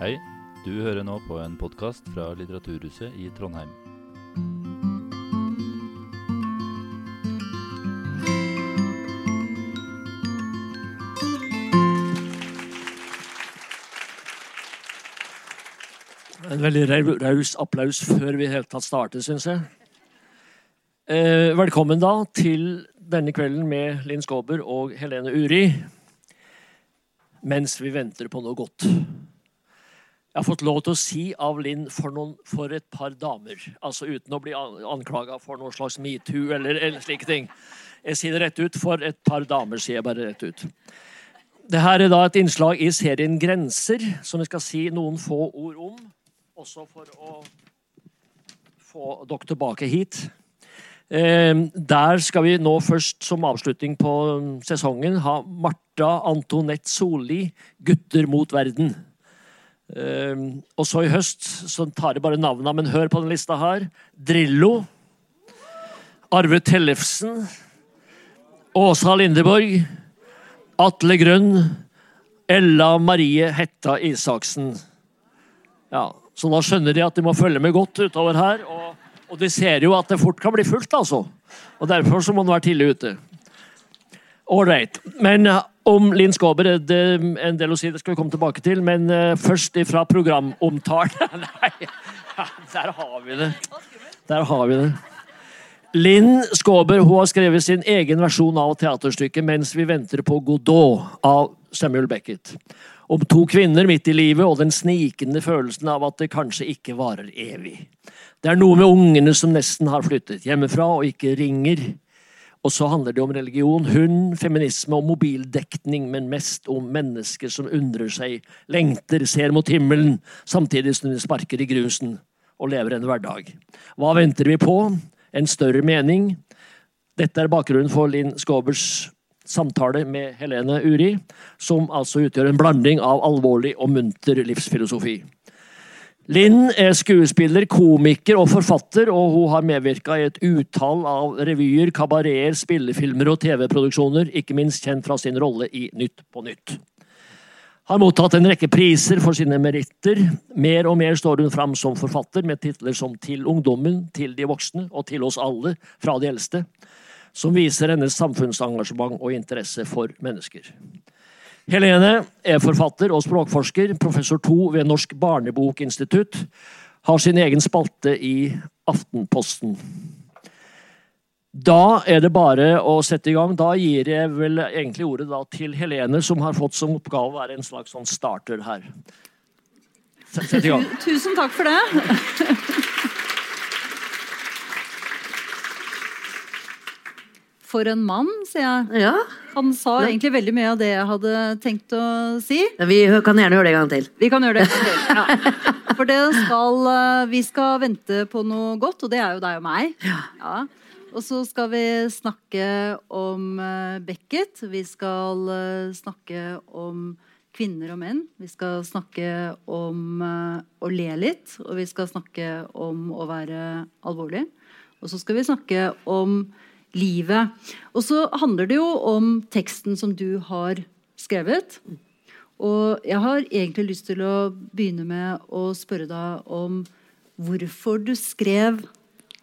Hei, du hører nå på en podkast fra Litteraturhuset i Trondheim. En veldig rau- raus applaus før vi i hele tatt starter, syns jeg. Eh, velkommen da til denne kvelden med Linn Skåber og Helene Uri. Mens vi venter på noe godt. Jeg har fått lov til å si av Linn for, noen, for et par damer. Altså uten å bli an- anklaga for noe slags metoo eller, eller slike ting. Jeg sier det rett ut. For et par damer, sier jeg bare rett ut. Det her er da et innslag i serien Grenser, som jeg skal si noen få ord om. Også for å få dere tilbake hit. Eh, der skal vi nå først som avslutning på sesongen ha Marta Antonette Solli, 'Gutter mot verden'. Eh, og så i høst så tar jeg bare navnene, men hør på den lista her. Drillo. Arve Tellefsen. Åsa Lindeborg. Atle Grønn. Ella Marie Hetta Isaksen. Ja, så da skjønner de at de må følge med godt utover her. Og, og de ser jo at det fort kan bli fullt, altså. Og derfor så må man være tidlig ute. Ålreit. Men om Linn Skåber Det er en del å si, det skal vi komme tilbake til. Men eh, først ifra programomtale. Nei, der har vi det. Der har vi det. Linn Skåber hun har skrevet sin egen versjon av teaterstykket 'Mens vi venter på Godot' av Samuel Beckett. Om to kvinner midt i livet og den snikende følelsen av at det kanskje ikke varer evig. Det er noe med ungene som nesten har flyttet hjemmefra og ikke ringer. Og så handler det om religion, hund, feminisme og mobildekning, men mest om mennesker som undrer seg, lengter, ser mot himmelen, samtidig som de sparker i grusen og lever en hverdag. Hva venter vi på? En større mening? Dette er bakgrunnen for Linn Skåbers samtale med Helene Uri, som altså utgjør en blanding av alvorlig og munter livsfilosofi. Linn er skuespiller, komiker og forfatter, og hun har medvirka i et utall av revyer, kabareter, spillefilmer og TV-produksjoner, ikke minst kjent fra sin rolle i Nytt på Nytt. Har mottatt en rekke priser for sine meritter. Mer og mer står hun fram som forfatter, med titler som Til ungdommen, Til de voksne og Til oss alle, fra de eldste, som viser hennes samfunnsengasjement og interesse for mennesker. Helene er forfatter og språkforsker, professor 2 ved Norsk barnebokinstitutt. Har sin egen spalte i Aftenposten. Da er det bare å sette i gang. Da gir jeg vel egentlig ordet til Helene, som har fått som oppgave å være en slags sånn starter her. Sett i gang. Tusen takk for det. For en mann, sier jeg. Ja, Han sa egentlig veldig mye av det jeg hadde tenkt å si. vi kan gjerne høre det en gang til. Vi kan gjøre det. en gang til, Ja. For det skal, eh, vi skal vente på noe godt, og det er jo deg og meg. Ja. Og så skal vi snakke om eh, Beckett. Vi skal eh, snakke om kvinner og menn. Vi skal snakke om å le litt, og vi skal snakke om å være alvorlig. Og så skal vi snakke om livet. Og så handler det jo om teksten som du har skrevet. Og jeg har egentlig lyst til å begynne med å spørre deg om hvorfor du skrev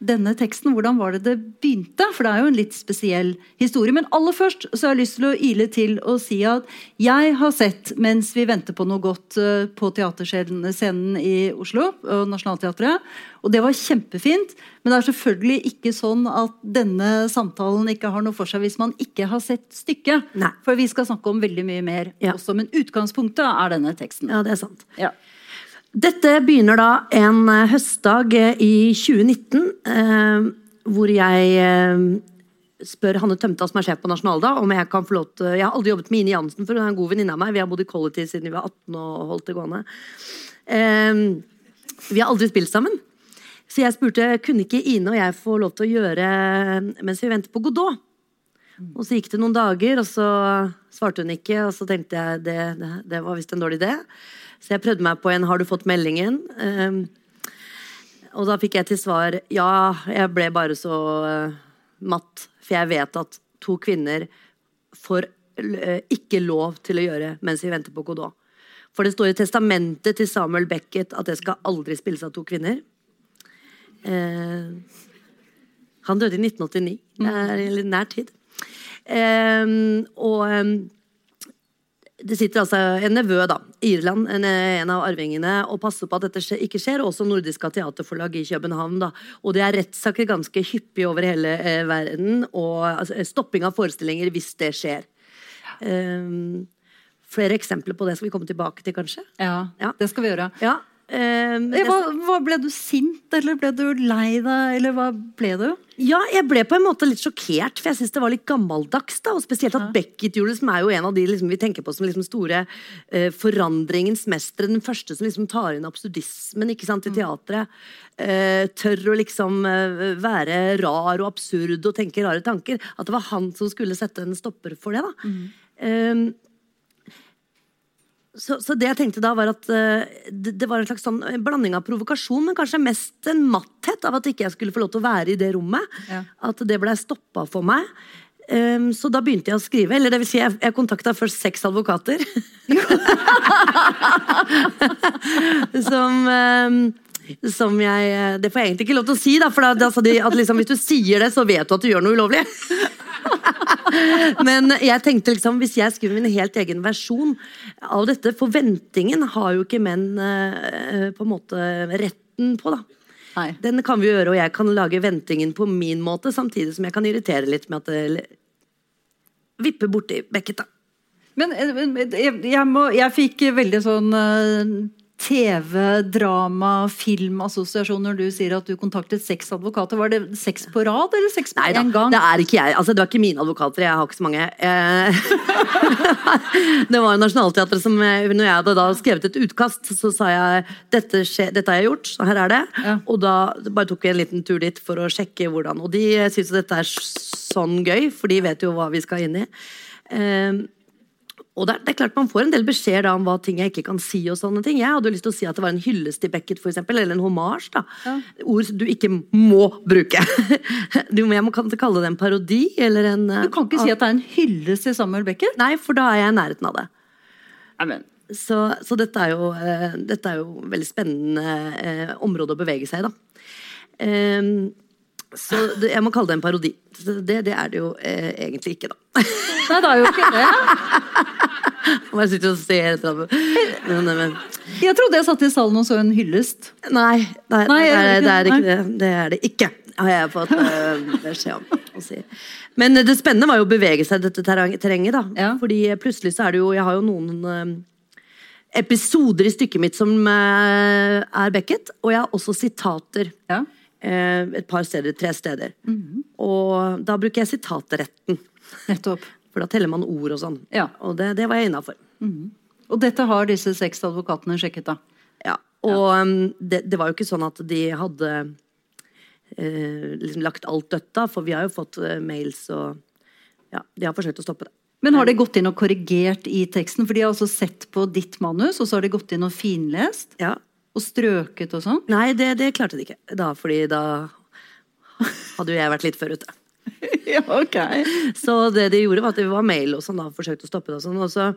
denne teksten. Hvordan var det det begynte? For det er jo en litt spesiell historie. Men aller først så har jeg lyst til å ile til og si at jeg har sett, mens vi venter på noe godt eh, på teaterscenen i Oslo, og Nationaltheatret, og det var kjempefint. Men det er selvfølgelig ikke sånn at denne samtalen ikke har noe for seg hvis man ikke har sett stykket. Nei. For vi skal snakke om veldig mye mer Ja. også. Men utgangspunktet er denne teksten. Ja, det er sant. Ja. Dette begynner da en eh, høstdag eh, i 2019, eh, hvor jeg spør Hanne Tømta, som er sjef på Nasjonaldag, om jeg kan få lov til Jeg har aldri jobbet med Ine Jansen, for hun er en god venninne av meg. Vi har bodd i Quality siden vi var 18 og holdt det gående. Vi har aldri spilt sammen. Så jeg spurte kunne ikke Ine og jeg få lov til å gjøre mens vi venter på Godot. Og så gikk det noen dager, og så svarte hun ikke. Og så tenkte jeg det, det, det var visst en dårlig idé. Så jeg prøvde meg på en 'Har du fått meldingen?' Ehm, og da fikk jeg til svar ja, jeg ble bare så eh, matt. For jeg vet at to kvinner får eh, ikke lov til å gjøre mens vi venter på Godot. For det står i testamentet til Samuel Beckett at det skal aldri spilles av to kvinner. Eh, han døde i 1989. Det er i nær tid. Eh, og eh, det sitter altså en nevø, da, Irland, en, en av arvingene, og passer på at dette ikke skjer. Også Nordiska Teaterforlag i København. da. Og det er rettssaker ganske hyppig over hele eh, verden. Og altså, stopping av forestillinger hvis det skjer. Um, flere eksempler på det skal vi komme tilbake til, kanskje? Ja, Ja. det skal vi gjøre. Ja. Eh, Hva, hva Ble du sint, eller ble du lei deg, eller hva ble du? Ja, jeg ble på en måte litt sjokkert, for jeg syns det var litt gammeldags. da, og Spesielt at Beckett gjorde det, som er jo en av de liksom, vi tenker på som liksom store eh, forandringens mestere. Den første som liksom tar inn absurdismen ikke sant, i teatret. Eh, tør å liksom eh, være rar og absurd og tenke rare tanker. At det var han som skulle sette en stopper for det. da. Eh, så, så det jeg tenkte da var at uh, det, det var en slags sånn en blanding av provokasjon, men kanskje mest en matthet av at ikke jeg skulle få lov til å være i det rommet. Ja. At det blei stoppa for meg. Um, så da begynte jeg å skrive. Eller det vil si, jeg, jeg kontakta først seks advokater. som ehm, som jeg Det får jeg egentlig ikke lov til å si, da, for da, da, de at liksom, hvis du sier det, så vet du at du gjør noe ulovlig. Men jeg tenkte liksom, hvis jeg skriver min helt egen versjon av dette Forventningen har jo ikke menn eh, på en måte retten på, da. Nei. Den kan vi gjøre, og jeg kan lage ventingen på min måte, samtidig som jeg kan irritere litt med at det vipper borti bekket, da. Men eh, jeg, jeg, må, jeg fikk veldig sånn eh, TV, drama, film-assosiasjon du sier at du kontaktet seks advokater. Var det seks på rad, eller seks på én gang? det er ikke jeg. Altså, det var ikke mine advokater, jeg har ikke så mange. Eh, det var Nationaltheatret som eh, Når jeg hadde da skrevet et utkast, så sa jeg dette, skje, dette har jeg gjort, så her er det. Ja. Og da bare tok vi en liten tur dit for å sjekke hvordan. Og de syns jo dette er sånn gøy, for de vet jo hva vi skal inn i. Og det er, det er klart Man får en del beskjeder om hva ting jeg ikke kan si. og sånne ting. Jeg hadde jo lyst til å si at det var en hyllest til Beckett, for eksempel, eller en homasj. da. Ord du ikke må bruke. Du, jeg må kan kalle det en parodi eller en Du kan ikke si at det er en hyllest til Samuel Beckett? Nei, for da er jeg i nærheten av det. Amen. Så, så dette, er jo, uh, dette er jo veldig spennende uh, område å bevege seg i, da. Ehm, så det, jeg må kalle det en parodi. Det, det er det jo eh, egentlig ikke, da. Nei, det er jo ikke det. Må jeg sitte og ser etter. Men, men, Jeg trodde jeg satt i salen og så en hyllest. nei, nei, Nei, det, er, det er ikke det. Det er det ikke, har jeg fått eh, beskjed om si. Men det spennende var jo å bevege seg i dette terrenget, da. Ja. Fordi plutselig så er det jo Jeg har jo noen eh, episoder i stykket mitt som eh, er Beckett, og jeg har også sitater. Ja. Eh, et par steder, tre steder. Og da bruker jeg sitatretten. Nettopp. For da teller man ord og sånn. Ja. Og det, det var jeg innafor. Og dette har disse seks advokatene sjekket, da. Ja. Og um, det, det var jo ikke sånn at de hadde eh, liksom lagt alt dødt da, for vi har jo fått eh, mails og Ja, de har forsøkt å stoppe det. Men har de gått inn og korrigert i teksten? For de har altså sett på ditt manus, og så har de gått inn og finlest? Ja. Og strøket og sånn? Nei, det, det klarte de ikke. Da, fordi da hadde jo jeg vært litt før ute. ja, ok. Så det de gjorde, var at det var mail og sånn, da, forsøkte å stoppe det og sånn. Og så,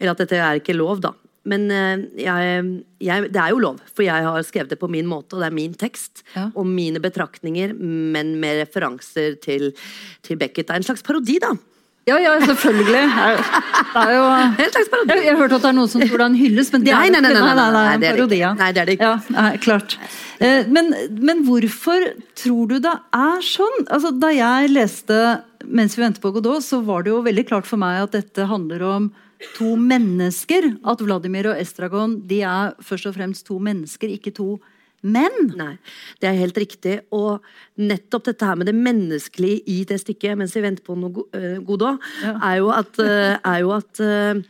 eller at dette er ikke lov, da. Men eh, jeg, jeg, det er jo lov, for jeg har skrevet det på min måte, og det er min tekst. Ja. Og mine betraktninger, men med referanser til, til Beckett. Det er en slags parodi, da. Ja, ja, selvfølgelig. Det er jo. Jeg, jeg har hørt at det er noen som tror det er en hyllest, men det er nei, nei, nei, nei, nei, det er det ikke. ja. Nei, det er det ikke. Ja, klart. Eh, Men, men hvorfor tror du det er sånn? Altså, da jeg leste 'Mens vi venter på Godot', så var det jo veldig klart for meg at dette handler om to mennesker. At Vladimir og Estragon de er først og fremst to mennesker, ikke to menn. Nei, det er helt riktig. Og nettopp dette her med det menneskelige i det stykket, mens vi venter på noe go- øh, Godot, Ja. er jo at, øh, er jo at øh,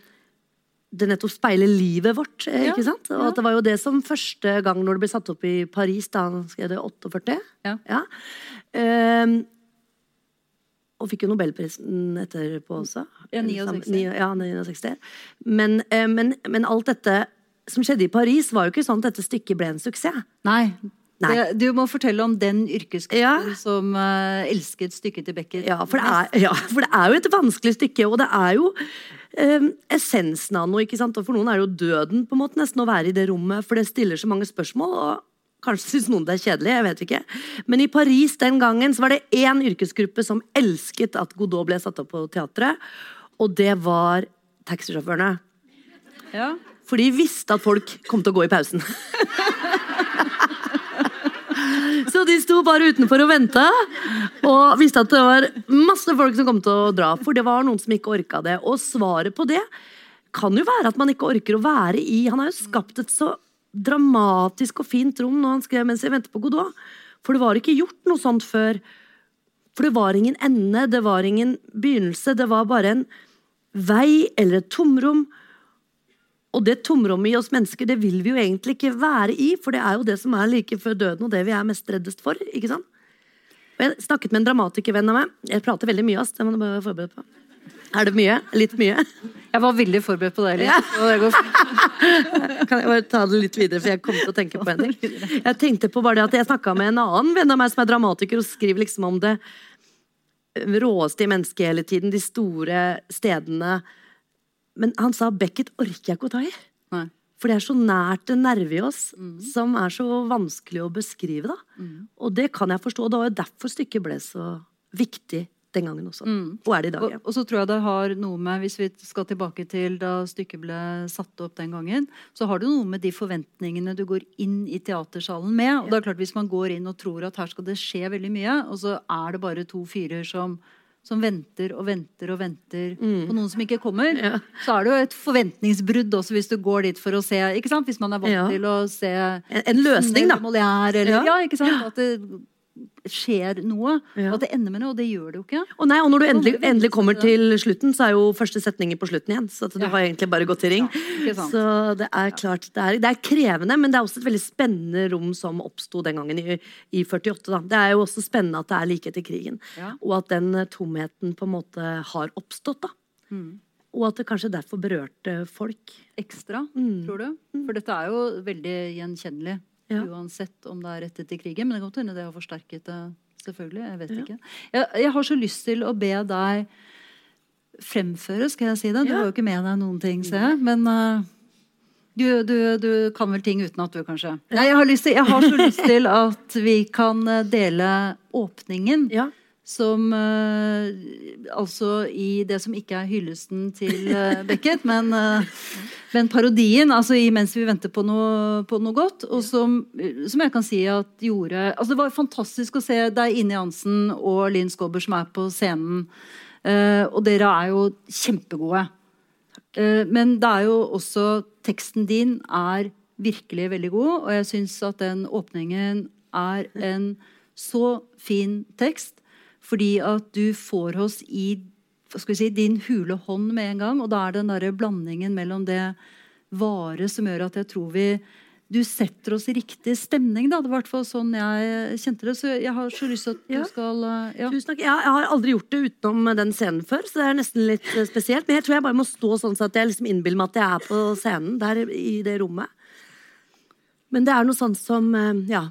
det nettopp speiler livet vårt, eh, Ja, ikke sant? Og ja. at det var jo det som første gang når det ble satt opp i Paris, da han skrev det 48. Ja. Ehm, og fikk jo nobelprisen etterpå også. Ja, 69. Ni- Ja, 69. Men, eh, men, men alt dette som skjedde i Paris, var jo ikke sånn at dette stykket ble en suksess. Nei. Nei. Det, du må fortelle om den yrkesgruppen Ja. som uh, elsket stykket til Becker. Ja for, det er, ja, for det er jo et vanskelig stykke, og det er jo eh, essensen av noe. ikke sant? Og for noen er det jo døden på en måte nesten å være i det rommet, for det stiller så mange spørsmål. og Kanskje syns noen det er kjedelig, jeg vet ikke. Men i Paris den gangen så var det én yrkesgruppe som elsket at Godot ble satt opp på teatret, og det var taxisjåførene. Ja. For de visste at folk kom til å gå i pausen. Så de sto bare utenfor og venta, og visste at det var masse folk som kom til å dra. For det var noen som ikke orka det. Og svaret på det kan jo være at man ikke orker å være i Han har jo skapt et så dramatisk og fint rom når han skrev 'Mens jeg venter på Godot'. For det var ikke gjort noe sånt før. For det var ingen ende, det var ingen begynnelse. Det var bare en vei eller et tomrom. Og det tomrommet i oss mennesker, det vil vi jo egentlig ikke være i, for det er jo det som er like før døden, og det vi er mest reddest for. ikke sant? Og jeg snakket med en dramatikervenn av meg. Jeg prater veldig mye, ass. Det må du bare være forberedt på. Er det mye? Litt mye? Jeg var veldig forberedt på det. Litt, Ja. det går. Kan jeg bare ta det litt videre, for jeg kom til å tenke på en ting. Jeg tenkte på bare det at jeg snakka med en annen venn av meg som er dramatiker, og skriver liksom om det råeste i mennesket hele tiden. De store stedene. Men han sa Beckett orker jeg ikke å ta i. Nei. For det er så nært en nerve i oss som er så vanskelig å beskrive. da. Og det kan jeg forstå. Det var jo derfor stykket ble så viktig den gangen også. Og er det i dag. Og, Ja. og så tror jeg det har noe med, hvis vi skal tilbake til da stykket ble satt opp den gangen, så har det noe med de forventningene du går inn i teatersalen med. Og det er klart Hvis man går inn og tror at her skal det skje veldig mye, og så er det bare to fyrer som, som venter og venter og venter på noen som ikke kommer, Mm. Ja. så er det jo et forventningsbrudd også hvis du går dit for å se ikke sant? Hvis man er vant Ja. til å se En, en løsning, da. Molière, eller, Ja. ja. ikke sant? At det skjer noe. Ja. At det ender med noe. Og det gjør det jo ikke. Og, nei, og når du endelig, endelig kommer til slutten, så er jo første setninger på slutten igjen. Så du Ja. har egentlig bare gått i ring. Ja, så det er klart, det er, det er krevende, men det er også et veldig spennende rom som oppsto den gangen i, i 48. Da. Det er jo også spennende at det er like etter krigen. Og at den eh, tomheten på en måte har oppstått. da. Mm. Og at det kanskje derfor berørte folk. Ekstra, Mm. tror du? For dette er jo veldig gjenkjennelig. Ja. Uansett om det er rett etter krigen. Men det kan godt hende det har forsterket det. Selvfølgelig. Jeg vet ikke. Jeg, jeg har så lyst til å be deg fremføre, skal jeg si det. Du Ja. har jo ikke med deg noen ting, ser jeg. Men uh, du, du, du kan vel ting utenat, du, kanskje? Nei, jeg har, lyst til, jeg har så lyst til at vi kan eh, dele åpningen. Ja. Som eh, Altså i det som ikke er hyllesten til eh, Beckett, men, eh, men parodien. Altså i 'Mens vi venter på noe, på noe godt'. Og som, som jeg kan si at gjorde Altså det var fantastisk å se deg inne i Hansen og Linn Skåber som er på scenen. Og dere er jo kjempegode. Men det er jo også Teksten din er virkelig veldig god, og jeg syns at den åpningen er en så fin tekst. Fordi at du får oss i si, din hule hånd med en gang. Og da er det den derre blandingen mellom det vare som gjør at jeg tror vi Du setter oss i riktig stemning, da. Det var i sånn jeg kjente det. Så jeg har så lyst til at du Ja. skal eh, ja. Tusen takk. Jeg har- aldri gjort det utenom den scenen før, så det er nesten litt eh, spesielt. Men jeg tror jeg bare må stå sånn så at jeg liksom innbiller meg at jeg er på scenen der i det rommet. Men det er noe sånn som eh, Ja.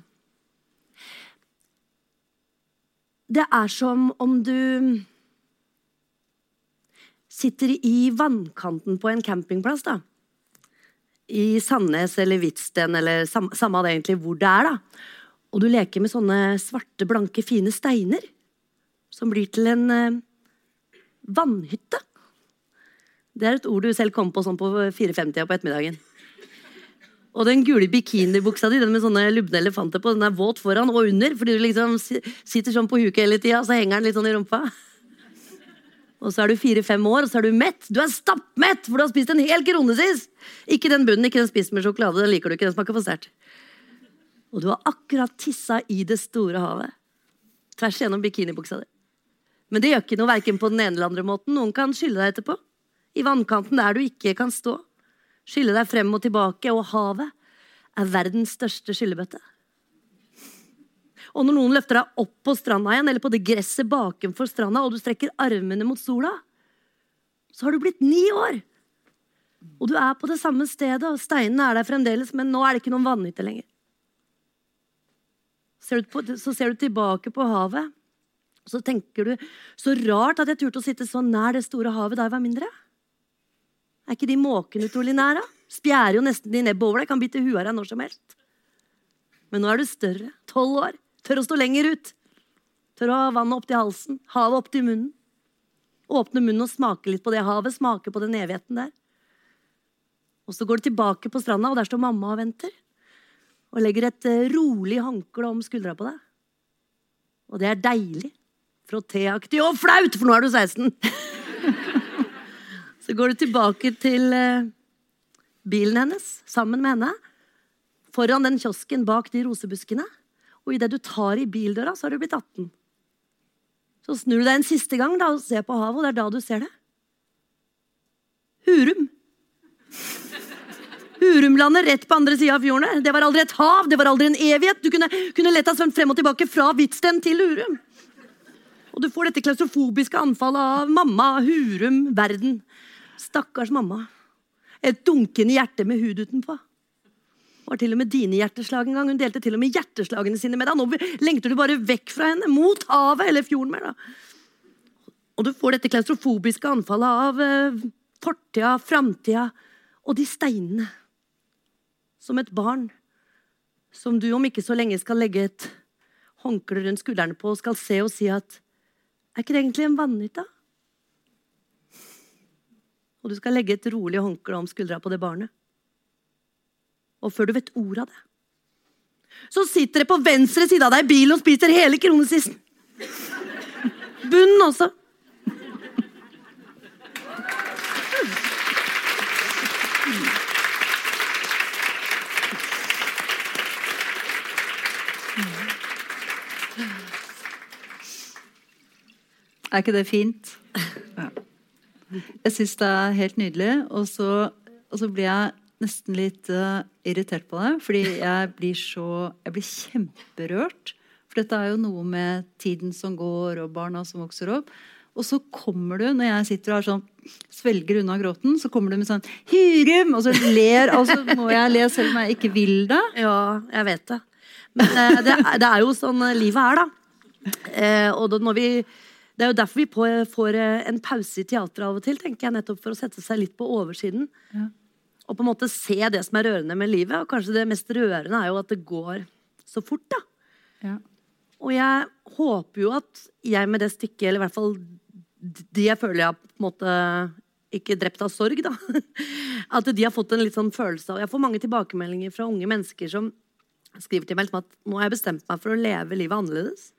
Det er som om du sitter i vannkanten på en campingplass, da. I Sandnes eller Hvitsten eller sam samme det egentlig hvor det er, da. Og du leker med sånne svarte, blanke, fine steiner. Som blir til en eh, vannhytte. Det er et ord du selv kom på sånn på 4-5-tida på ettermiddagen. Og den gule bikinibuksa di den med sånne lubne elefanter på, den er våt foran og under. Fordi du liksom sitter sånn på huket hele tida, så henger den litt sånn i rumpa. Og så er du fire-fem år, og så er du mett. Du er stappmett, for du har spist en hel kronesis! Ikke den bunnen, ikke den spist med sjokolade. Den liker du ikke, den smaker for sterkt. Og du har akkurat tissa i det store havet. Tvers igjennom bikinibuksa di. Men det gjør ikke noe verken på den ene eller andre måten. Noen kan skylle deg etterpå. I vannkanten der du ikke kan stå. Skylle deg frem og tilbake. Og havet er verdens største skyllebøtte. Og når noen løfter deg opp på stranda igjen, eller på det gresset bakenfor stranda, og du strekker armene mot sola, så har du blitt ni år. Og du er på det samme stedet, og steinene er der fremdeles, men nå er det ikke noen vannhytte lenger. Ser på, så ser du tilbake på havet. Og så tenker du så rart at jeg turte å sitte så nær det store havet da jeg var mindre. Er ikke de måkene utrolig nær, da? Spjærer jo nesten de nebbet over deg, kan bite huet av deg når som helst. Men nå er du større. Tolv år. Tør å stå lenger ut. Tør å ha vannet opp til halsen, havet opp til munnen. Åpne munnen og smake litt på det havet, smake på den evigheten der. Og så går du tilbake på stranda, og der står mamma og venter. Og legger et eh, rolig håndkle om skuldra på deg. Og det er deilig. Frotéaktig og flaut, for nå er du 16. så går du tilbake til eh, bilen hennes sammen med henne. Foran den kiosken bak de rosebuskene. Og idet du tar i bildøra, så har du blitt 18. Så snur du deg en siste gang da, og ser på havet, og det er da du ser det. Hurum. Hurumlandet rett på andre sida av fjorden. Det var aldri et hav, det var aldri en evighet. Du kunne, kunne lett ha svømt frem og tilbake fra Hvitsten til Hurum. Og du får dette klaustrofobiske anfallet av mamma, Hurum, verden. Stakkars mamma. Et dunkende hjerte med hud utenpå. Var til og med dine hjerteslag en gang. Hun delte til og med hjerteslagene sine med deg. Nå lengter du bare vekk fra henne, mot havet eller fjorden mer. da. Og du får dette klaustrofobiske anfallet av uh, fortida, framtida og de steinene som et barn som du om ikke så lenge skal legge et håndkle rundt skuldrene på og skal se og si at Er ikke det egentlig en vannhytte? Og du skal legge et rolig håndkle om skuldra på det barnet. Og før du vet ordet av det, så sitter det på venstre side av deg i bilen og spiser hele kronesissen. Bunnen også. Er ikke det fint? Ja. Jeg syns det er helt nydelig. Og så, og så blir jeg nesten litt uh, irritert på det. Fordi jeg blir så Jeg blir kjemperørt. For dette er jo noe med tiden som går, og barna som vokser opp. Og så kommer du, når jeg sitter og sånn, svelger unna gråten, så kommer du med sånn Hyrum! Og så ler Og så må jeg le selv om jeg ikke vil det. Ja, jeg vet det. Men uh, det, det, er jo sånn livet er, da. Og da, når vi det er jo derfor vi får en pause i teatret av og til, tenker jeg, nettopp for å sette seg litt på oversiden. Ja. Og på en måte se det som er rørende med livet. Og kanskje det mest rørende er jo at det går så fort, da. Ja. Og jeg håper jo at jeg med det stykket, eller i hvert fall de jeg føler jeg på en måte ikke drept av sorg, da. At de har fått en litt sånn følelse av Jeg får mange tilbakemeldinger fra unge mennesker som skriver til meg at nå har jeg bestemt meg for å leve livet annerledes.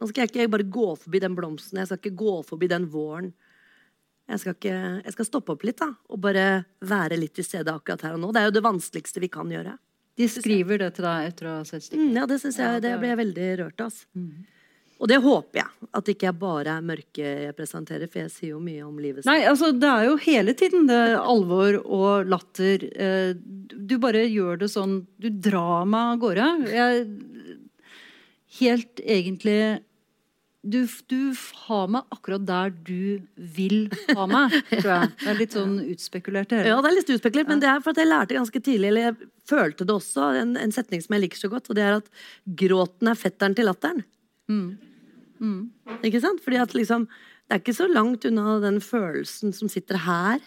Nå skal jeg ikke bare gå forbi den blomsten, jeg skal ikke gå forbi den våren. Jeg skal, ikke, jeg skal stoppe opp litt da, og bare være litt til stede akkurat her og nå. Det er jo det vanskeligste vi kan gjøre. De skriver det til deg etter å ha sett stykket? Mm, ja, det synes jeg, det, blir ble jeg veldig rørt av. Mm. Og det håper jeg. At ikke jeg bare er mørke jeg presenterer, for jeg sier jo mye om livet. Nei, altså Det er jo hele tiden det alvor og latter. Eh, du bare gjør det sånn Du drar meg av gårde. Jeg Helt egentlig du, du, har meg akkurat der du vil ha meg, tror jeg. Det er litt sånn utspekulert. Her. Ja, det er litt utspekulert, men det er for at jeg lærte ganske tidlig, eller jeg følte det også, en, en setning som jeg liker så godt, og det er at gråten er fetteren til latteren. Mm. Mm. Ikke sant? Fordi at liksom Det er ikke så langt unna den følelsen som sitter her.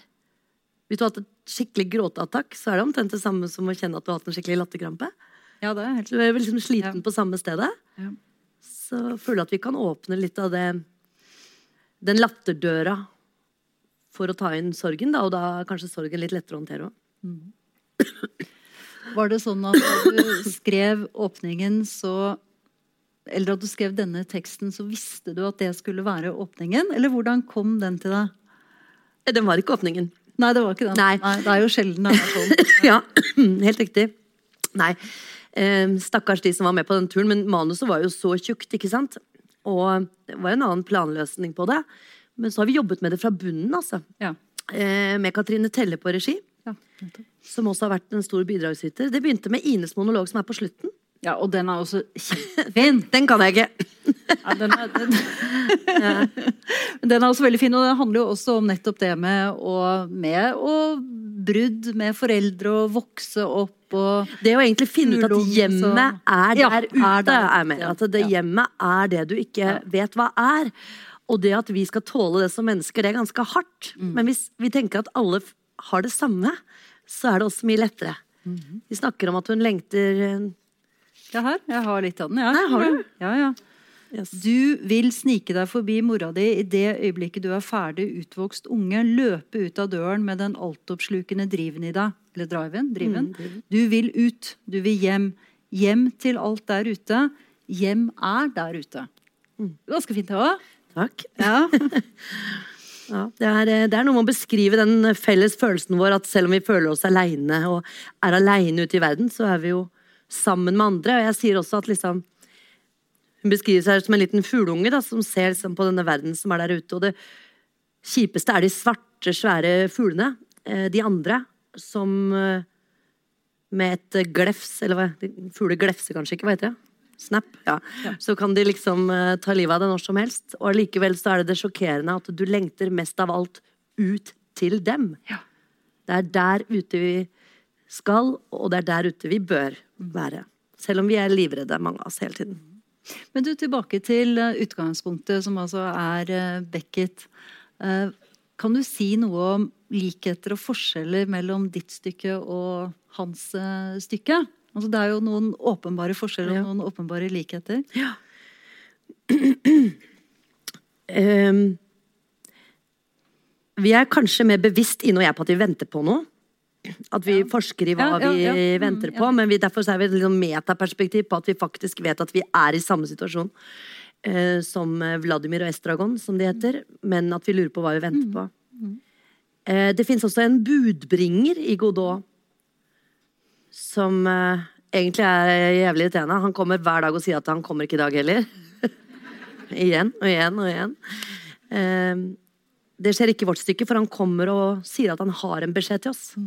Hvis du har hatt et skikkelig gråteattakk, så er det omtrent det samme som å kjenne at du har hatt en skikkelig latterkrampe. Ja, det er helt... Du er liksom sliten ja. på samme stedet. Ja så føler jeg at vi kan åpne litt av det den latterdøra for å ta inn sorgen, da, og da er kanskje sorgen litt lettere å håndtere òg. Mm. Var det sånn at da du skrev åpningen, så Eller at du skrev denne teksten, så visste du at det skulle være åpningen? Eller hvordan kom den til deg? Den var ikke åpningen. Nei, det var ikke den. Nei. Nei det er jo sjelden det er sånn. ja, helt riktig. Nei. Eh, stakkars de som var med på den turen, men manuset var jo så tjukt, ikke sant? Og det var en annen planløsning på det. Men så har vi jobbet med det fra bunnen, altså. Ja. Eh, med Katrine Telle på regi. Ja, som også har vært en stor bidragsyter. Det begynte med Ines monolog, som er på slutten. Ja, Og den er også kjempefin. den kan jeg ikke. Ja, den, er, den, den er også veldig fin, og den handler jo også om nettopp det med å, med å brudd med foreldre og vokse opp og Det å egentlig finne ut at hjemmet er er Ja, der er ute, der er med. At det hjemmet er det du ikke Ja. vet hva er. Og det at vi skal tåle det som mennesker, det er ganske hardt. Mm. Men hvis vi tenker at alle har det samme, så er det også mye lettere. Mm-hmm. Vi snakker om at hun lengter Ja, her. Jeg har litt av den. Ja. Nei, har du? Ja, ja. yes. Du vil snike deg forbi mora di i det øyeblikket du er ferdig utvokst unge, løpe ut av døren med den altoppslukende driven i deg. Eller driven. driven. Du vil ut. Du vil hjem. Hjem til alt der ute. Hjem er der ute. Ganske fint, det òg. Takk. Ja. Ja, det, er, eh, det er noe med å beskrive den felles følelsen vår at selv om vi føler oss aleine og er aleine ute i verden, så er vi jo sammen med andre. Og jeg sier også at liksom Hun beskriver seg som en liten fugleunge da, som ser liksom, på denne verden som er der ute. Og det kjipeste er de svarte, svære fuglene. Eh, De andre som eh, med et glefs, eller hva Fugler glefser kanskje ikke, hva heter det? Snap. Ja. Så kan de liksom eh, ta livet av deg når som helst. Og likevel så er det det sjokkerende at du lengter mest av alt ut til dem. Det er der ute vi skal, og det er der ute vi bør være. Selv om vi er livredde, mange av oss, hele tiden. Men du, tilbake til eh, utgangspunktet, som altså er eh, Beckett. Eh, Kan du si noe om likheter og forskjeller mellom ditt stykke og hans stykke? Altså, det er jo noen åpenbare forskjeller og noen åpenbare likheter. Ehm, vi er kanskje mer bevisst, i og jeg, på at vi venter på noe. At vi forsker i hva Ja, ja, ja. vi Mm, venter ja. på. Men vi, derfor er vi et liksom metaperspektiv på at vi faktisk vet at vi er i samme situasjon eh, som eh, Vladimir og Estragon, som de heter. Men at vi lurer på hva vi venter Mm, på. Eh, det fins også en budbringer i Godot som eh, egentlig er jævlig irriterende. Han kommer hver dag og sier at han kommer ikke i dag heller. igjen og igjen og igjen. Det skjer ikke i vårt stykke, for han kommer og sier at han har en beskjed til oss.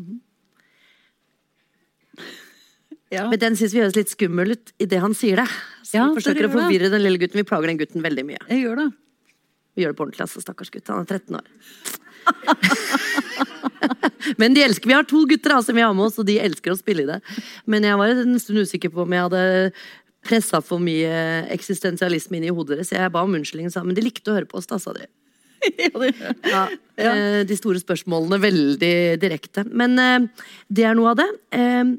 Ja. Men den syns vi høres litt skummel ut idet han sier det. Så Ja, vi forsøker å forvirre det. den lille gutten. Vi plager den gutten veldig mye. Jeg gjør det. Vi gjør det på ordentlig, altså. Stakkars gutt. Han er 13 år. Men de elsker Vi har to gutter da, som vi har med oss, og de elsker å spille i det. Men jeg var en stund usikker på om jeg hadde pressa for mye eksistensialisme inn i hodet deres. Jeg ba om unnskyldning, men de likte å høre på oss, da, sa de. Ja, eh, De store spørsmålene veldig direkte. Men eh, det er noe av det. Eh,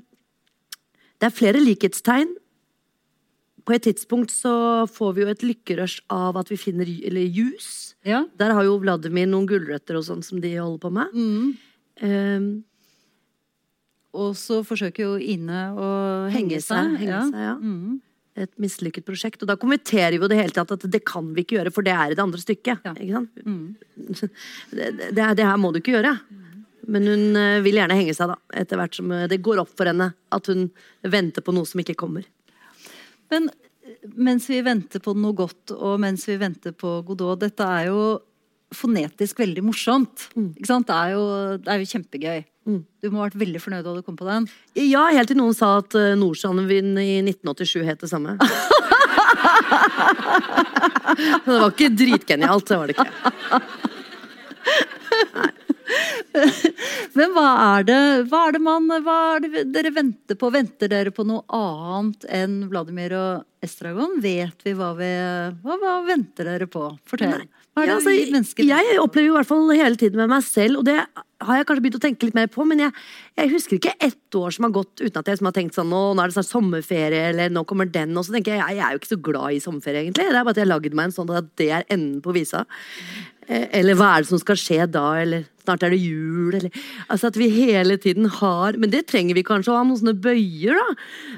Det er flere likhetstegn. På et tidspunkt så får vi jo et lykkerush av at vi finner eller jus. Ja. Der har jo Vladimir noen gulrøtter og sånn som de holder på med. Eh, Og så forsøker jo Ine å henge, henge seg. Henge ja. seg ja. Mm. Et mislykket prosjekt. Og da kommenterer vi jo det hele tatt at det kan vi ikke gjøre, for det er i det andre stykket. Ja. Ikke sant? Det, det, det, det her må du ikke gjøre. Men hun eh, vil gjerne henge seg, da. Etter hvert som eh, det går opp for henne at hun venter på noe som ikke kommer. Men eh, mens vi venter på noe godt, og mens vi venter på Godot Dette er jo fonetisk veldig morsomt. Ikke sant? Det er jo, det er jo kjempegøy. Du må ha vært veldig fornøyd da du kom på den. Ja, helt til noen sa at uh, Nordsjøen i 1987 het det samme. Men det var ikke dritgenialt, det var det ikke. Men hva er det, hva er det man hva er det dere venter på? Venter dere på noe annet enn Vladimir og Estragon? Vet vi hva vi Hva, hva venter dere på? Fortell. Hva er det Ja, altså, vi jeg opplever jo i hvert fall hele tiden med meg selv, og det har jeg kanskje begynt å tenke litt mer på, men jeg, jeg husker ikke ett år som har gått uten at jeg som har tenkt sånn nå, nå er det snart sommerferie, eller nå kommer den, og så tenker jeg jeg, jeg er jo ikke så glad i sommerferie, egentlig. Det er bare at jeg har lagd meg en sånn at det er enden på visa. Eh, Eller hva er det som skal skje da, eller snart er det jul, eller Altså at vi hele tiden har Men det trenger vi kanskje å ha noen sånne bøyer, da.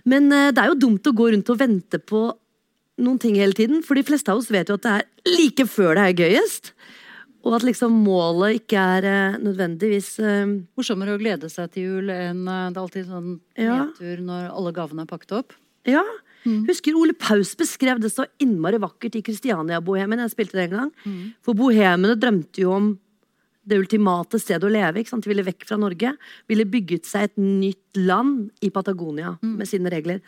Men eh, det er jo dumt å gå rundt og vente på noen ting hele tiden, for de fleste av oss vet jo at det er like før det er gøyest. Og at liksom målet ikke er eh, nødvendigvis eh, Morsommere å glede seg til jul enn eh, Det er alltid sånn Ja. nedtur når alle gavene er pakket opp. Ja. Husker Ole Paus beskrev det så innmari vakkert i Kristiania-bohemen. Jeg spilte det en gang. For bohemene drømte jo om det ultimate stedet å leve. Ikke sant? De ville vekk fra Norge. Ville bygget seg et nytt land i Patagonia med sine regler.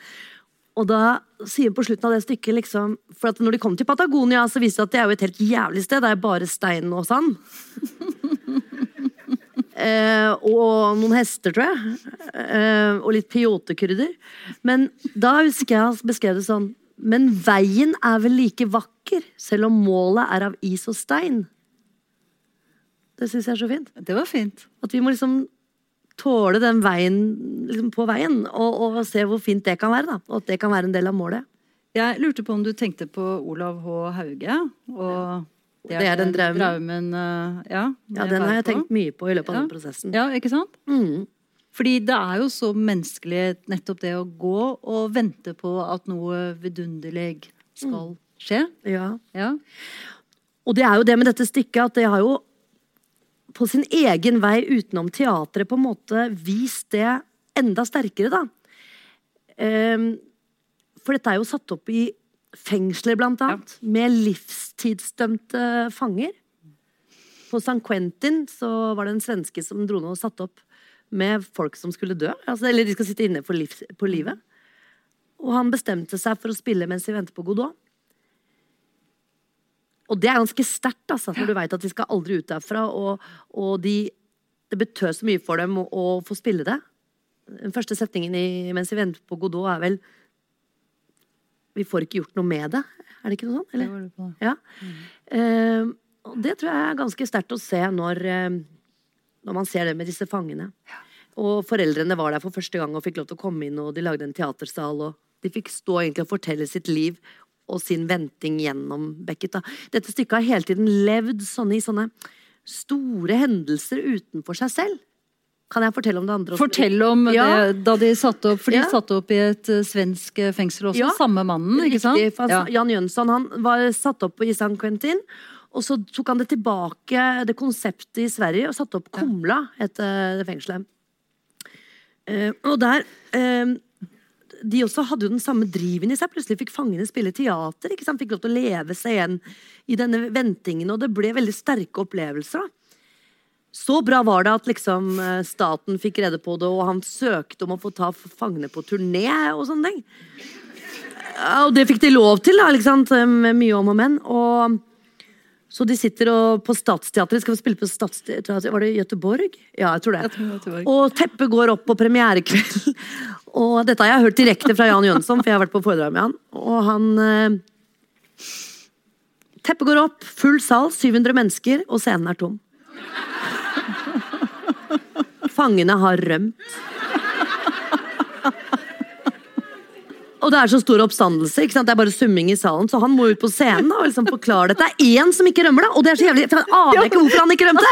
Og da sier på slutten av det stykket liksom For at når de kom til Patagonia, så viser det at det er jo et helt jævlig sted. Det er bare stein og sand. eh, og noen hester, tror jeg. Eh, og litt peyotekrydder. Men da husker jeg han beskrev det sånn Men veien er vel like vakker, selv om målet er av is og stein. Det syns jeg er så fint. Det var fint. At vi må liksom tåle den veien liksom på veien, og, og se hvor fint det kan være. da, Og at det kan være en del av målet. Jeg lurte på om du tenkte på Olav H. Hauge. Og Det er den draumen. draumen eh, ja, Ja, Den har jeg på. tenkt mye på i løpet av Ja. den prosessen. Ja, ikke sant? Mm. Fordi det er jo så menneskelig nettopp det å gå og vente på at noe vidunderlig skal skje. Ja. Ja. Og det er jo det med dette stykket at det har jo på sin egen vei utenom teatret på en måte vist det enda sterkere, da. Um, for dette er jo satt opp i fengsler, blant annet, med livstidsdømte fanger. På San Quentin så var det en svenske som dro ned og satte opp med folk som skulle dø. Altså, eller de skal sitte inne for, liv, på livet. Og han bestemte seg for å spille mens de venter på Godot. Og det er ganske sterkt, altså, for du veit at de skal aldri ut derfra. Og, og de, det betød så mye for dem å, å få spille det. Den første setningen i, mens vi venter på Godot, er vel Vi får ikke gjort noe med det. Er det ikke noe sånt? Det Eller? var det. Ja. Eh, og det tror jeg er ganske sterkt å se når, eh, når man ser det med disse fangene. Og foreldrene var der for første gang og fikk lov til å komme inn, og de lagde en teatersal. og De fikk stå egentlig og fortelle sitt liv og sin venting gjennom Beckett. Da. Dette stykket har hele tiden levd sånne, i sånne store hendelser utenfor seg selv. Kan jeg fortelle om det andre? også? Fortell om Ja. det da de satte opp For de Ja. satte opp i et eh, svensk eh, fengsel også. Ja. Samme mannen, ikke sant? Riktig, for han- Jan Jønsson han var satt opp i San Quentin. Og så tok han det tilbake, det konseptet i Sverige, og satte opp Kumla, het det fengselet. Uh, og der eh, De også hadde jo den samme driven i seg. Plutselig fikk fangene spille teater. ikke sant? Fikk lov til å leve seg igjen i denne ventingen, og det ble veldig sterke opplevelser. da. Så bra var det at liksom eh, staten fikk rede på det, og han søkte om å få ta fangene på turné og sånne ting. Og det fikk de lov til, da, liksom, med mye om og men. Og så de sitter og på De skal vi spille på Statsteatret? var det Göteborg? Ja, jeg tror det. Jeg tror det. Og teppet går opp på premierekveld. Og dette har jeg hørt direkte fra Jan Jønsson, for jeg har vært på foredrag med han. Og han eh, Teppet går opp, full sal, 700 mennesker, og scenen er tom. Fangene har rømt. Og det er så stor oppstandelse. ikke sant? Det er bare summing i salen, så han må ut på scenen da, og liksom forklare dette. Det er én som ikke rømmer, da! Og det er så jævlig, for han aner ikke hvorfor han ikke rømte!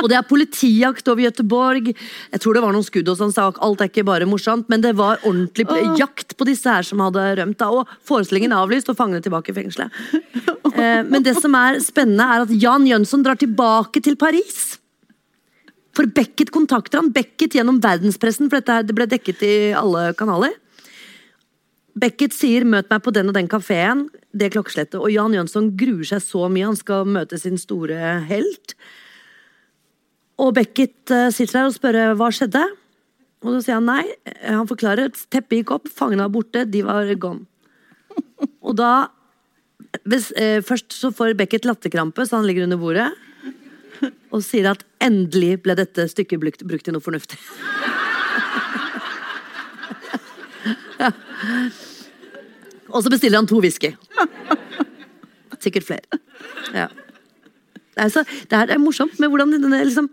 Og det er politijakt over Gøteborg. Jeg tror det var noen skudd og sånn, sak. alt er ikke bare morsomt. Men det var ordentlig jakt på disse her som hadde rømt. da, Og forestillingen avlyst og fangene tilbake i fengselet. Eh, Men det som er spennende, er at Jan Jønsson drar tilbake til Paris. For Beckett kontakter han. Beckett gjennom verdenspressen, for dette det ble dekket i alle kanaler. Beckett sier 'møt meg på den og den kafeen', det klokkeslettet. Og Jan Jønsson gruer seg så mye, han skal møte sin store helt. Og Beckett eh, sitter der og spør hva skjedde. Og så sier han nei. Han forklarer. Teppet gikk opp, fangene var borte, de var gone. Og da eh, Først så får Beckett latterkrampe, så han ligger under bordet. Og sier at endelig ble dette stykket brukt, brukt til noe fornuftig. Og så bestiller han to whisky. Sikkert flere. Ja. Er, det, er, det er morsomt med hvordan denne liksom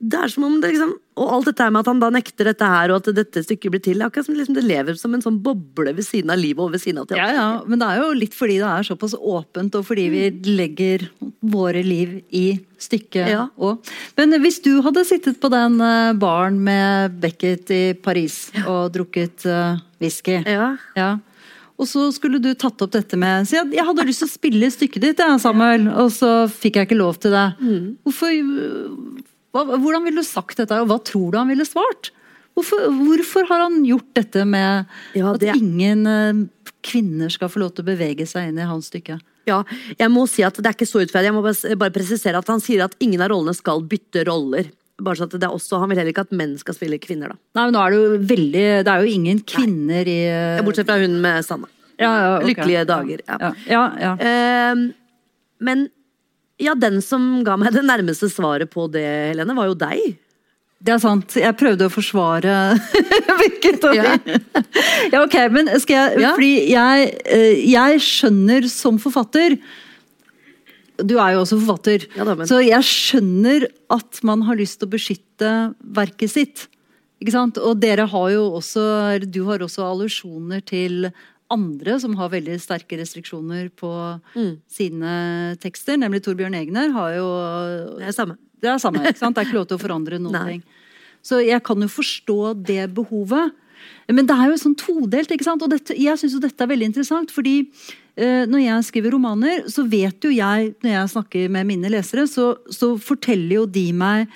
Det er som om det liksom Og alt dette med at han da nekter dette her, og at dette stykket blir til. er Akkurat som liksom det lever som en sånn boble ved siden av livet og ved siden av Ja, teateret. ja, men det er jo litt fordi det er såpass åpent, og fordi vi legger våre liv i stykket Ja. òg. Men hvis du hadde sittet på den eh, baren med Beckett i Paris og drukket uh, whisky Ja. Og så skulle du tatt opp dette med Si at jeg hadde lyst til å spille stykket ditt, ja, Samuel, og så fikk jeg ikke lov til det. Mm. Hvorfor, hva, hvordan ville du sagt dette, og hva tror du han ville svart? Hvorfor, hvorfor har han gjort dette med Ja, at ingen eh, kvinner skal få lov til å bevege seg inn i hans stykke? Ja, jeg må si at det er ikke så utferdig. Jeg må bare presisere at han sier at ingen av rollene skal bytte roller. Bare så at det er også, Han vil heller ikke at menn skal spille kvinner, da. Nei, men nå er det jo veldig Det er jo ingen kvinner i Ja, Bortsett fra hun med Sanna. Ja, ja, okay. Lykkelige dager. Ja. Ja, ja, ja. Ehm, men ja, den som ga meg det nærmeste svaret på det, Helene, var jo deg. Det er sant. Jeg prøvde å forsvare Hvilket av Ja. de Ja, ok, men skal jeg Ja. Fordi jeg, eh, jeg skjønner som forfatter Du er jo også forfatter. Ja da, men- Så jeg skjønner at man har lyst til å beskytte verket sitt. Ikke sant? Og dere har jo også Du har også allusjoner til andre som har veldig sterke restriksjoner på Mm. sine tekster. Nemlig Torbjørn Egner har jo Det er samme. det er samme, ikke sant? Det er ikke lov til å forandre noen Nei. ting. Så jeg kan jo forstå det behovet. Men det er jo sånn todelt, ikke sant? Og dette, jeg syns jo dette er veldig interessant, fordi når jeg skriver romaner, så vet jo jeg, når jeg snakker med mine lesere, så, så forteller jo de meg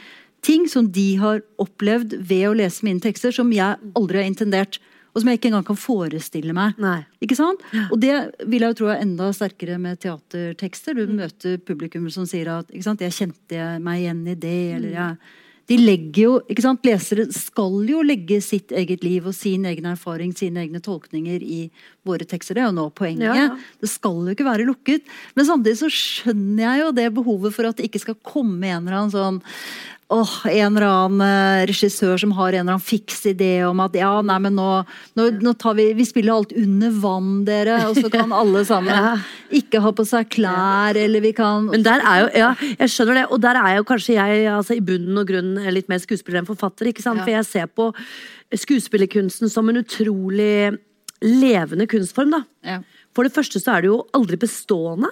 ting som de har opplevd ved å lese mine tekster, som jeg aldri har intendert. Og som jeg ikke engang kan forestille meg. Nei. Ikke sant? Og det vil jeg jo tro er enda sterkere med teatertekster. Du møter publikum som sier at 'jeg kjente meg igjen i det', eller jeg de legger jo, ikke sant, Lesere skal jo legge sitt eget liv og sin egen erfaring, sine egne tolkninger i våre tekster. Det er jo nå poenget. Ja, ja. Det skal jo ikke være lukket. Men samtidig så skjønner jeg jo det behovet for at det ikke skal komme en eller annen sånn Åh, En eller annen eh, regissør som har en eller annen fiks idé om at ja, nei, men nå, nå, nå tar vi Vi spiller alt under vann, dere, og så kan alle sammen ikke ha på seg klær, eller vi kan Men der er jo, ja, jeg skjønner det, og der er jo kanskje jeg altså, i bunnen og grunnen litt mer skuespiller enn forfatter. ikke sant? For jeg ser på skuespillerkunsten som en utrolig levende kunstform. da. Ja. For det første så er det jo aldri bestående.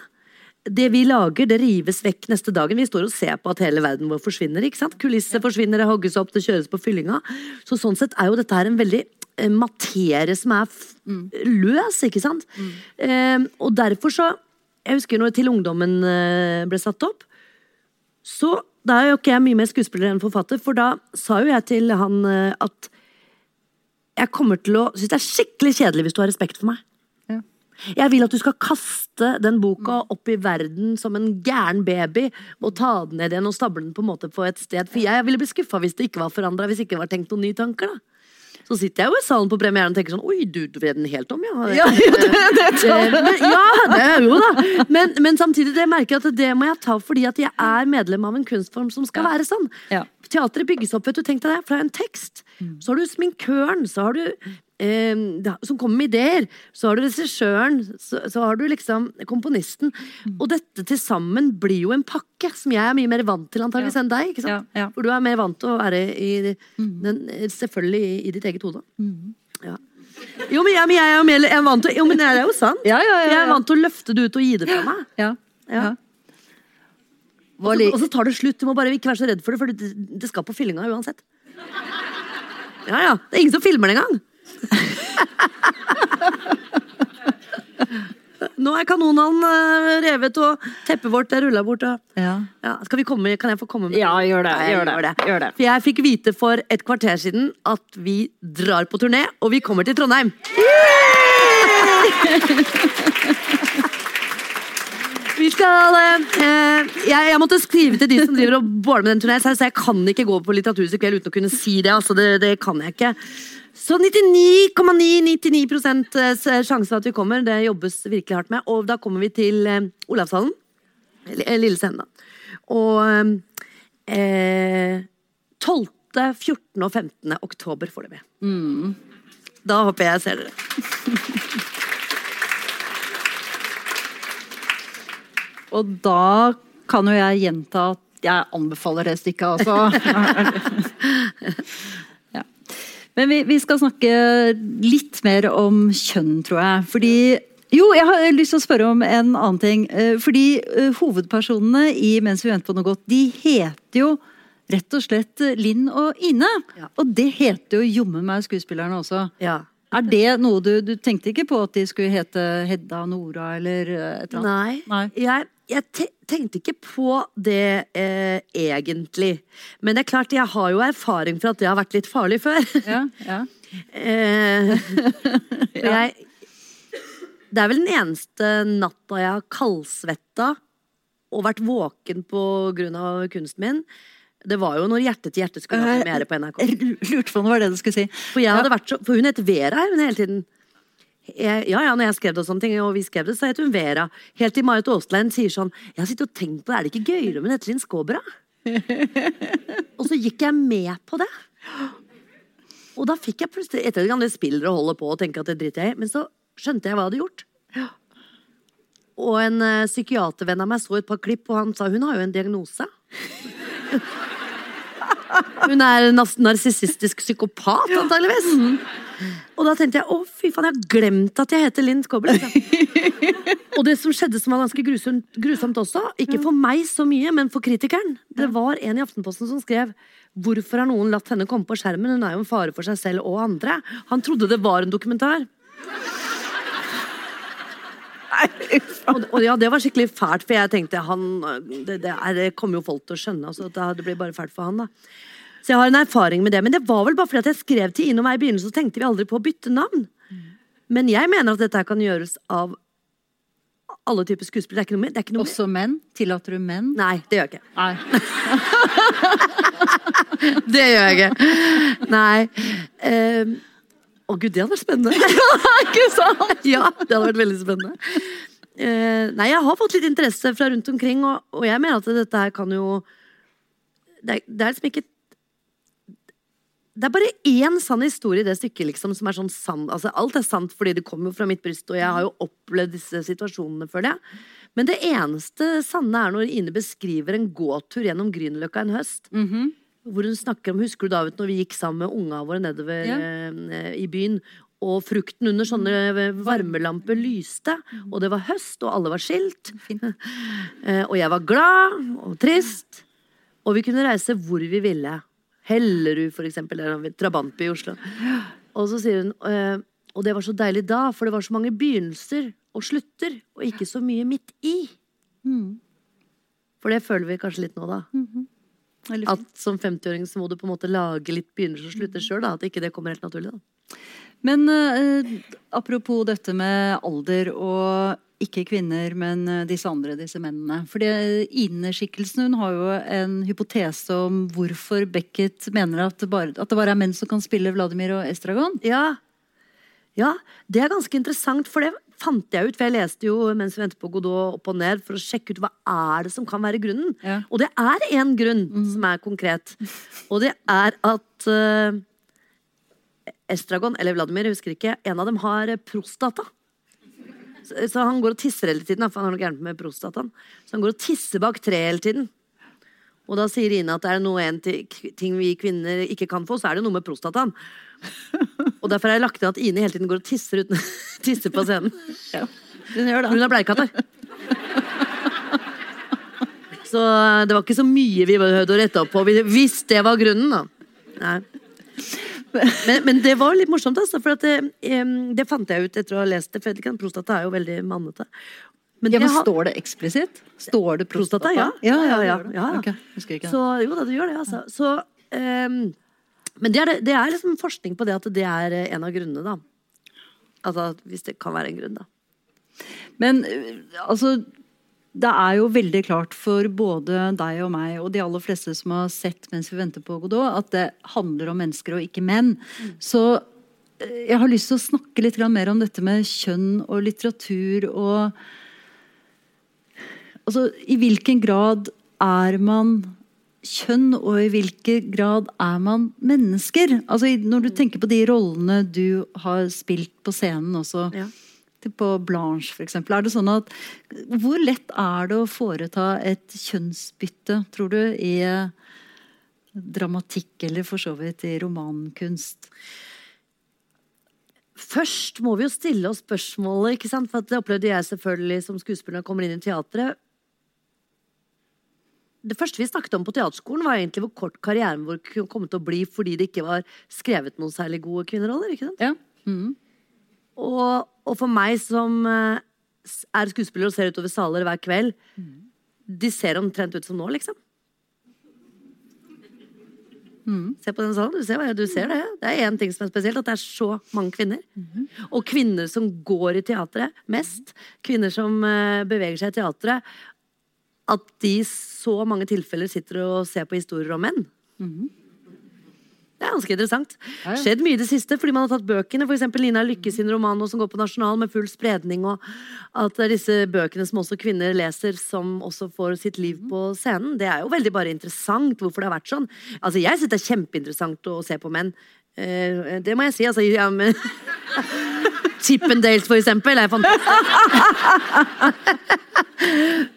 Det vi lager, det rives vekk neste dagen. Vi står og ser på at hele verden vår forsvinner. ikke sant? Kulisser forsvinner, det hogges opp, det kjøres på fyllinga. Så sånn sett er jo dette her en veldig eh, materie som er f løs, ikke sant? Eh, og derfor så Jeg husker når Til ungdommen eh, ble satt opp, så da er jo ikke jeg mye mer skuespiller enn forfatter, for da sa jo jeg til han eh, at jeg kommer til å synes det er skikkelig kjedelig hvis du har respekt for meg. Jeg vil at du skal kaste den boka opp i verden som en gæren baby og ta den ned igjen og stable den på en måte på et sted. For jeg ville bli skuffa hvis det ikke var forandra, hvis det ikke var tenkt noen nye tanker. da. Så sitter jeg jo i salen på premieren og tenker sånn Oi, du, du vred den helt om, ja. Ja, det, det, Eh, men, ja, det er jo da. Men, men samtidig det merker jeg at det må jeg ta fordi at jeg er medlem av en kunstform som skal være sånn. Ja. Teatret bygges opp vet du, tenk deg det, fra en tekst. Så har du sminkøren, så har du som kommer med ideer. Så har du regissøren, så, så har du liksom komponisten. Og dette til sammen blir jo en pakke som jeg er mye mer vant til antageligvis Ja. enn deg. ikke sant? Ja, ja. For du er mer vant til å være i den, selvfølgelig i, i ditt eget hode. Ja. Jo, men jeg, men jeg er jo mer jeg er vant til Jo, men det er jo sant. Ja, ja, ja, Jeg er vant til å løfte det ut og gi det fra meg. ja. Ja. ja. Og så, og så tar det slutt. Du må bare ikke være så redd for det, for det, det skal på fyllinga uansett. Ja, ja. Det er ingen som filmer det engang. Nå er kanonene eh, revet, og teppet vårt er rulla bort. Ja. ja, komme, kan jeg få komme med Ja, gjør det, gjør, jeg gjør det, gjør det. For jeg fikk vite for et kvarter siden at vi drar på turné, og vi kommer til Trondheim. Vi skal eh, jeg, jeg måtte skrive til de som driver og båler med den turneen, så jeg kan ikke gå på Litteraturhuset i kveld uten å kunne si det. Altså, det, det kan jeg ikke. Så 99,999 sjanse for at vi kommer. Det jobbes virkelig hardt med. Og da kommer vi til eh, Olavshallen. Eh, Lille scenen, da. Og eh, 12., 14. og 15. oktober får det med. Mm. Da håper jeg jeg ser dere. Og da kan jo jeg gjenta at jeg anbefaler det stykket, altså. Men vi, vi skal snakke litt mer om kjønn, tror jeg. Fordi jo, jeg har lyst til å spørre om en annen ting. Eh, Fordi eh, hovedpersonene i Mens vi venter på noe godt, de heter jo rett og slett Linn og Ine. Ja. Og det heter jo jommen meg skuespillerne også. Ja. Er det noe du Du tenkte ikke på at de skulle hete Hedda Nora eller eh, et eller annet? Nei. Nei. Jeg, jeg te tenkte ikke på det eh, egentlig. Men det er klart, jeg har jo erfaring for at det har vært litt farlig før. Ja, ja. Eh, jeg, det er vel den eneste natta jeg har kaldsvetta og vært våken på grunn av kunsten min. Det var jo når Hjerte til hjerte skulle ha premiere på NRK. Jeg lurte på om det var det du skulle si. For, hadde vært for hun heter Vera hun hele tiden. Jeg, ja, ja, når jeg skrev det og sånne ting, og vi skrev det, så het hun Vera. Helt til Marit Aaslein sier sånn Jeg har sittet og tenkt på det, er det ikke gøyere med Nettelin Skåbra? og så gikk jeg med på det. Og da fikk jeg plutselig Etter at jeg spiller og holder på og tenker at det driter jeg i, men så skjønte jeg hva jeg hadde gjort. Og en uh, psykiatervenn av meg så et par klipp, og han sa hun har jo en diagnose. Hun er nas- narsissistisk psykopat, antageligvis. Og da tenkte jeg å fy faen, jeg har glemt at jeg heter Linn Skåber. liksom. og det som skjedde som var ganske grusomt, grusomt også, ikke for meg så mye, men for kritikeren, det var en i Aftenposten som skrev Hvorfor har noen latt henne komme på skjermen? Hun er jo en fare for seg selv og andre. Han trodde det var en dokumentar. Og, og ja, det var skikkelig fælt, for jeg tenkte han Det, det, er, det kommer jo folk til å skjønne. Altså, det, blir bare fælt for han, da. Så jeg har en erfaring med det. Men det var vel bare fordi at jeg skrev til Ine og meg i begynnelsen, så tenkte vi aldri på å bytte navn. Men jeg mener at dette kan gjøres av alle typer skuespillere. Det er ikke noe mer. Det er ikke noe mer. Også menn? Tillater du menn? Nei, det gjør jeg ikke. Nei. Det gjør jeg ikke. Nei. Ehm, Å gud, det hadde vært spennende. Ikke sant? ja, det hadde vært veldig spennende. Uh, nei, jeg har fått litt interesse fra rundt omkring, og, og jeg mener at dette her kan jo Det er, det er liksom ikke Det er bare én sann historie i det stykket, liksom, som er sånn sann. Altså, alt er sant fordi det kommer jo fra mitt bryst, og jeg har jo opplevd disse situasjonene, føler jeg. Men det eneste sanne er når Ine beskriver en gåtur gjennom Grünerløkka en høst. Hvor hun snakker om Husker du David når vi gikk sammen med unga våre nedover Ja. eh, i byen? Og frukten under sånne varmelamper lyste, og det var høst, og alle var skilt. Eh, og jeg var glad og trist. Og vi kunne reise hvor vi ville. Hellerud, for eksempel. Eller Trabantby i Oslo. Og så sier hun eh, Og det var så deilig da, for det var så mange begynnelser og slutter, og ikke så mye midt i. For det føler vi kanskje litt nå, da. Veldig At som 50-åring så må du på en måte lage litt begynnelser og slutter sjøl. At ikke det kommer helt naturlig. da. Men eh, apropos dette med alder og ikke kvinner, men eh, disse andre, disse mennene. Fordi Ine-skikkelsen hun har jo en hypotese om hvorfor Beckett mener at det, bare, at det bare er menn som kan spille Vladimir og Estragon. Ja. ja, det er ganske interessant, for det fant jeg ut. For jeg leste jo mens vi ventet på Godot opp og ned for å sjekke ut hva er det som kan være grunnen. Ja. Og det er én grunn som er konkret. Og det er at uh, Estragon, eller Vladimir, jeg husker ikke, en av dem har eh, prostata. Så, så han går og tisser hele tiden, for han har noe gærent med prostataen. Så han går og tisser bak treet hele tiden. Og da sier Ine at er det noe en ting vi kvinner ikke kan få, så er det noe med prostataen. Og derfor har jeg lagt til at Ine hele tiden går og tisser, uten, tisser på scenen. Hun gjør Hun har bleikatarr. Så eh, det var ikke så mye vi behøvde å rette opp på, hvis det var grunnen, da. Nei. Men, men det var litt morsomt, altså, for at det, em, det fant jeg ut etter å ha lest det. For prostata er jo veldig mannete. Men Ja, men har- Står det eksplisitt? Står det prostata? Prostata, ja. ja, ja, Ja, ja, det det. ja, ja. Ok, husker ikke det. Så jo da, det gjør det, altså. Så, ehm, men det er, det- er liksom forskning på det at det er eh, en av grunnene, da. Altså hvis det kan være en grunn, da. Men øh, altså Det er jo veldig klart for både deg og meg og de aller fleste som har sett mens vi venter på Godot, at det handler om mennesker og ikke menn. Så øh, jeg har lyst til å snakke litt mer om dette med kjønn og litteratur og Altså, i hvilken grad er man kjønn, og i hvilken grad er man mennesker? Altså, når du tenker på de rollene du har spilt på scenen også, Ja. på Blanche eksempel, er det sånn at Hvor lett er det å foreta et kjønnsbytte, tror du, i dramatikk eller for så vidt i romankunst? Først må vi jo stille oss spørsmålet, ikke sant? for det opplevde jeg selvfølgelig som skuespiller når jeg kommer inn i teatret. Det første vi snakket om på teaterskolen, var egentlig hvor kort karrieren vår kunne komme til å bli fordi det ikke var skrevet noen særlig gode kvinneroller. ikke sant? Ja. Mm. Og, og for meg som eh, er skuespiller og ser utover saler hver kveld, de ser omtrent ut som nå, liksom. Se på den salen, du ser, hva- du ser det. Det er én ting som er spesielt, at det er så mange kvinner. Og kvinner som går i teatret mest. Kvinner som eh, beveger seg i teatret. At de i så mange tilfeller sitter og ser på historier om menn. Det er ganske interessant. Ja, ja. Skjedd mye i det siste, fordi man har tatt bøkene. Eksempel Lina Lykke sin roman nå, som går på Nasjonal med full spredning. Og at det er disse bøkene som også kvinner leser, som også får sitt liv på scenen. Det er jo veldig bare interessant hvorfor det har vært sånn. Altså, jeg syns det er kjempeinteressant å se på menn. Eh, det må jeg si. Altså, ja, men Chippendales, for eksempel, er fantastisk.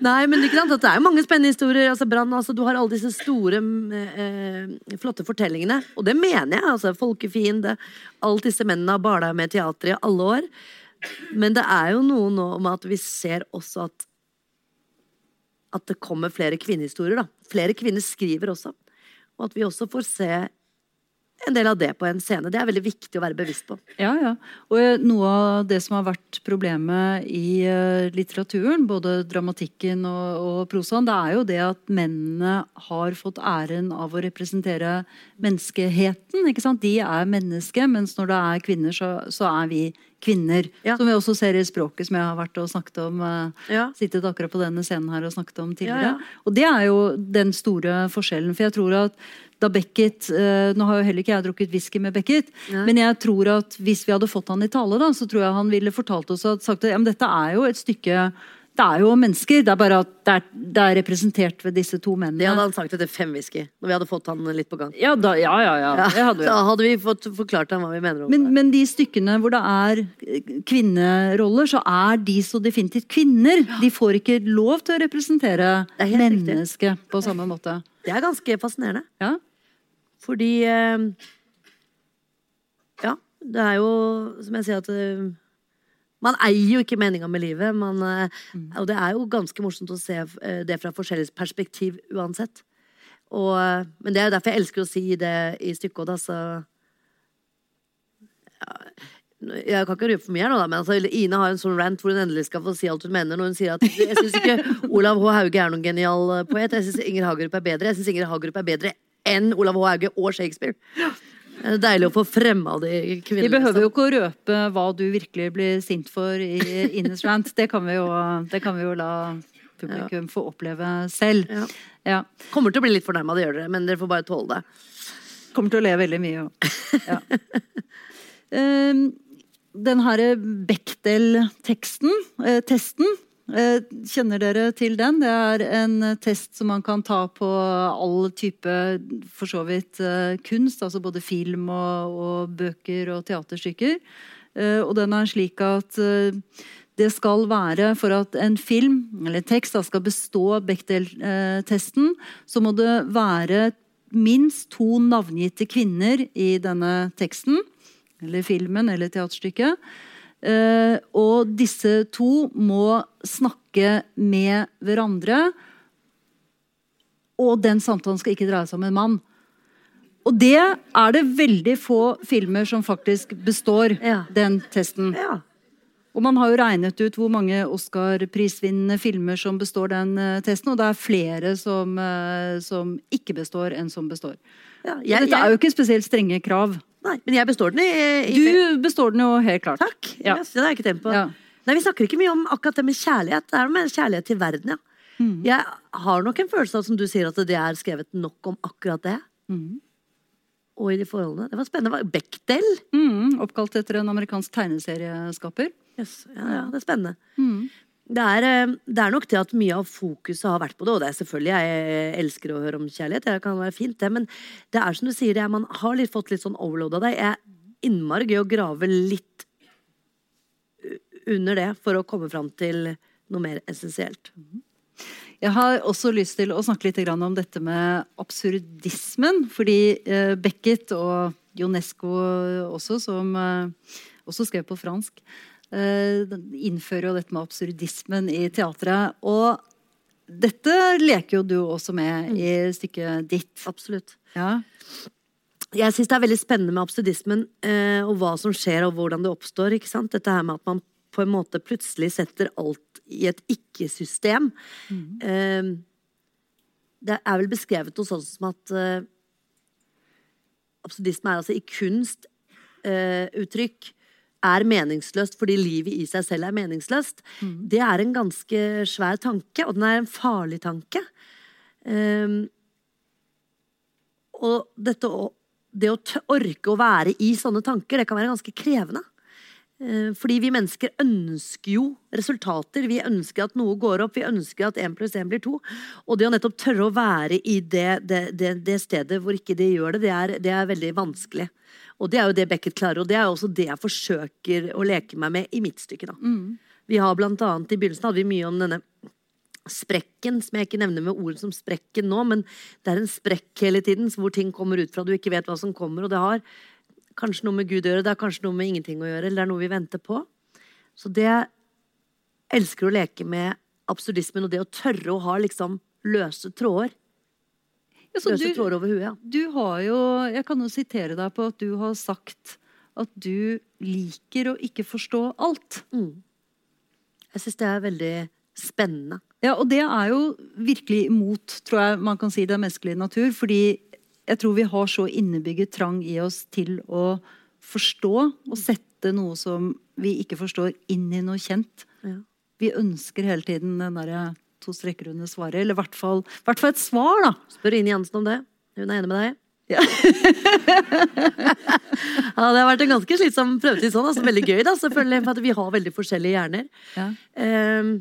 Nei, men ikke sant, det er jo mange spennende historier. Altså, Brann, altså, du har alle disse store, eh, flotte fortellingene. Og det mener jeg. altså, Folkefiende. Alt disse mennene har bala med teater i alle år. Men det er jo noe nå med at vi ser også at at det kommer flere kvinnehistorier. da. Flere kvinner skriver også. Og at vi også får se en del av det på en scene. Det er veldig viktig å være bevisst på. Ja, ja. Og eh, noe av det som har vært problemet i eh, litteraturen, både dramatikken og, og prosaen, det er jo det at mennene har fått æren av å representere menneskeheten. ikke sant? De er menneske, mens når det er kvinner, så, så er vi kvinner. Ja. Som vi også ser i språket, som jeg har vært og snakket om. eh, Ja. Sittet akkurat på denne scenen her og snakket om tidligere. Ja, ja. Og det er jo den store forskjellen. For jeg tror at da Beckett eh, Nå har jo heller ikke jeg drukket whisky med Beckett, Nei. men jeg tror at hvis vi hadde fått han i tale, da, så tror jeg han ville fortalt oss at sagt at ja, men dette er jo et stykke Det er jo mennesker, det er bare at det er, det er representert ved disse to mennene. Det hadde han sagt etter fem whisky. Når vi hadde fått han litt på gang. ja, da, ja, ja, ja. Ja, hadde vi. Da hadde vi fått forklart ham hva vi mener om Men, det. men de stykkene hvor det er eh, kvinneroller, så er de så definitivt kvinner. De får ikke lov til å representere er mennesket på samme måte. Det er ganske fascinerende. Ja. Fordi eh, Ja, det er jo som jeg sier at eh, Man eier jo ikke meninga med livet. Man, mm. Og det er jo ganske morsomt å se det fra forskjellig perspektiv uansett. Og, men det er jo derfor jeg elsker å si det i stykket òg, da, så ja, jeg kan ikke røpe for mye her nå, da, men altså, Ine har en sånn rant hvor hun endelig skal få si alt hun mener. Når hun sier at jeg syns ikke Olav H. Hauge er noen genial eh, poet. Jeg syns Inger Hagerup er bedre. Jeg syns Inger Hagerup er bedre enn Olav H. Hauge og Shakespeare. Det er deilig å få fremma de Vi behøver jo ikke å røpe hva du virkelig blir sint for i Ines rant. Det kan vi jo, det kan vi jo la publikum få oppleve selv. Ja. Ja. Kommer til å bli litt fornærma, det gjør dere, men dere får bare tåle det. Kommer til å le veldig mye. Ja. Um, den herre Bechdel-teksten, eh, testen, eh, kjenner dere til den? Det er en test som man kan ta på all type, for så vidt, eh, kunst. Altså både film og, og bøker og teaterstykker. Eh, og den er slik at det skal være for at en film eller tekst skal bestå Bechdel-testen, så må det være minst to navngitte kvinner i denne teksten. Eller filmen eller teaterstykket. Eh, og disse to må snakke med hverandre. Og den samtalen skal ikke dreie seg om en mann. Og det er det veldig få filmer som faktisk består Ja. den testen. Ja. Og man har jo regnet ut hvor mange Oscar-prisvinnende filmer som består den eh, testen, og det er flere som, eh, som ikke består, enn som består. Ja, jeg, Dette er jo ikke spesielt strenge krav. Nei, men jeg består den i, i Du består den jo helt klart. Takk. Ja. Yes, det har jeg ikke tenkt på. Ja. Nei, Vi snakker ikke mye om akkurat det med kjærlighet. Det er noe med kjærlighet til verden, ja. Mm. Jeg har nok en følelse av, som du sier, at det er skrevet nok om akkurat det. Mm. Og i de forholdene. Det var spennende. Bechdel? Mm, oppkalt etter en amerikansk tegneserieskaper. Yes. Ja, ja, det er spennende. Mm. Det er, eh, det er nok det at mye av fokuset har vært på det, og det er selvfølgelig, jeg elsker å høre om kjærlighet, det kan være fint det, men det er som du sier, er, man har litt, fått litt sånn overload av det. Jeg er innmari gøy å grave litt under det for å komme fram til noe mer essensielt. Jeg har også lyst til å snakke litt om dette med absurdismen. Fordi eh, Beckett og Jonesco også, som eh, også skrev på fransk, eh, innfører jo dette med absurdismen i teatret. Og dette leker jo du også med i stykket ditt. Absolutt. Ja. Jeg syns det er veldig spennende med absurdismen, eh, og hva som skjer, og hvordan det oppstår. ikke sant? Dette her med at man på en måte plutselig setter alt i et ikke-system. Eh, det er vel beskrevet noe sånt som at eh, absurdisme er altså i kunstuttrykk er meningsløst fordi livet i seg selv er meningsløst, det er en ganske svær tanke, og den er en farlig tanke. Um, og dette det å orke å være i sånne tanker, det kan være ganske krevende. Eh, Fordi vi mennesker ønsker jo resultater. Vi ønsker at noe går opp. Vi ønsker at én pluss én blir to. Og det å nettopp tørre å være i det, det, det, det stedet hvor ikke det gjør det, det er, det er veldig vanskelig. Og det er jo det Beckett klarer, og det er jo også det jeg forsøker å leke meg med i mitt stykke. da. Vi har blant annet, I begynnelsen hadde vi mye om denne sprekken, som jeg ikke nevner med ord som sprekken nå, men det er en sprekk hele tiden, hvor ting kommer ut fra du ikke vet hva som kommer, og det har kanskje noe med Gud å gjøre, det har kanskje noe med ingenting å gjøre, eller det er noe vi venter på. Så det jeg elsker å leke med absurdismen, og det å tørre å ha liksom løse tråder. Ja, Løse du, tråder over huet, ja. du har jo Jeg kan jo sitere deg på at du har sagt at du liker å ikke forstå alt. Jeg syns det er veldig spennende. Ja, og det er jo virkelig imot, tror jeg man kan si, den menneskelige natur. Fordi jeg tror vi har så innebygget trang i oss til å forstå og sette noe som vi ikke forstår, inn i noe kjent. Ja. Vi ønsker hele tiden den derre to strekker under svaret. Eller i hvert fall, hvert fall et svar, da. Spør Ine Jansen om det. Hun er enig med deg. Ja. Ja, det har vært en ganske slitsom prøvetid sånn. Altså, veldig gøy, da, selvfølgelig, for vi har veldig forskjellige hjerner. Ja. Um,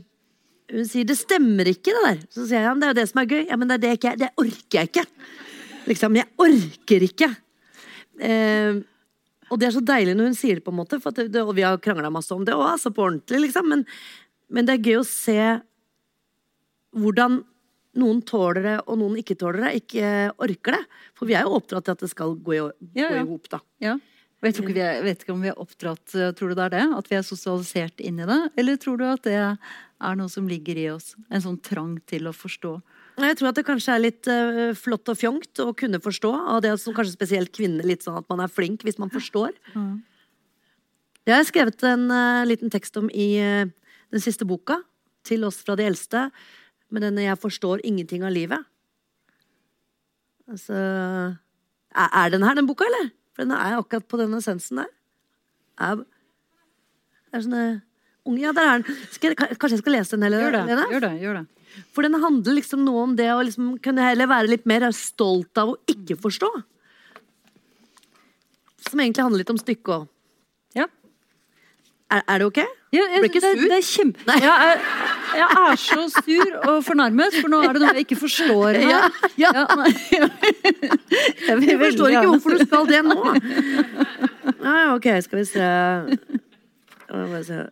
hun sier 'det stemmer ikke', det der. Så sier jeg ja, men det er jo det som er gøy. Ja, men det er det ikke Det orker jeg ikke. Liksom, jeg orker ikke. Eh, og det er så deilig når hun sier det, på en måte. For at det, det, og vi har krangla masse om det òg, altså på ordentlig, liksom. Men, men det er gøy å se hvordan noen tåler det, og noen ikke tåler det, ikke orker det. For vi er jo oppdratt til at det skal gå i, Ja, ja. hop, da. Ja. Og Jeg tror ikke vi er, vet ikke om vi er oppdratt eh, Tror du det er det? At vi er sosialisert inn i det? Eller tror du at det er noe som ligger i oss? En sånn trang til å forstå? Jeg tror at det kanskje er litt uh, flott og fjongt å kunne forstå. Og det som kanskje spesielt kvinner litt sånn at man er flink hvis man forstår. Det har jeg skrevet en uh, liten tekst om i uh, den siste boka. Til oss fra de eldste. Med denne 'Jeg forstår ingenting av livet'. Altså Er, er den her, den boka, eller? For den er akkurat på den essensen der. Er, er sånne unge Ja, der er den. Jeg, kanskje jeg skal lese den, eller? Gjør det. Lene? Gjør det, gjør det. For den handler liksom noe om det å liksom kunne heller være litt mer stolt av å ikke forstå. Som egentlig handler litt om stykket òg. Ja. Er, er det ok? Ja, jeg, Ble ikke det, sur? det er kjempe... Jeg er, jeg er så sur og fornærmet, for nå er det noe jeg ikke forstår. her. Ja, ja. nei, ja. Jeg Jeg forstår ikke hvorfor du skal det nå. Ja, ja, ok, skal vi se Skal vi se.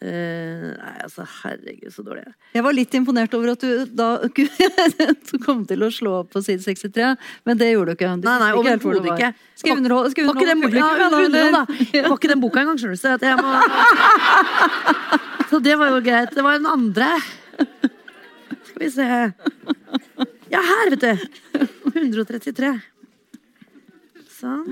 Eh, nei, altså, herregud, så dårlig jeg er. Jeg var litt imponert over at du da du kom til å slå opp på side 63, men det gjorde du ikke. Du Nei, nei, overhodet ikke. Skal vi underholde, underholde ja, publikum? da. Det var ikke den boka engang, skjønner du. Så, må... så det var jo greit. Det var den andre. Skal vi se Ja, her, vet du. 133. Sånn.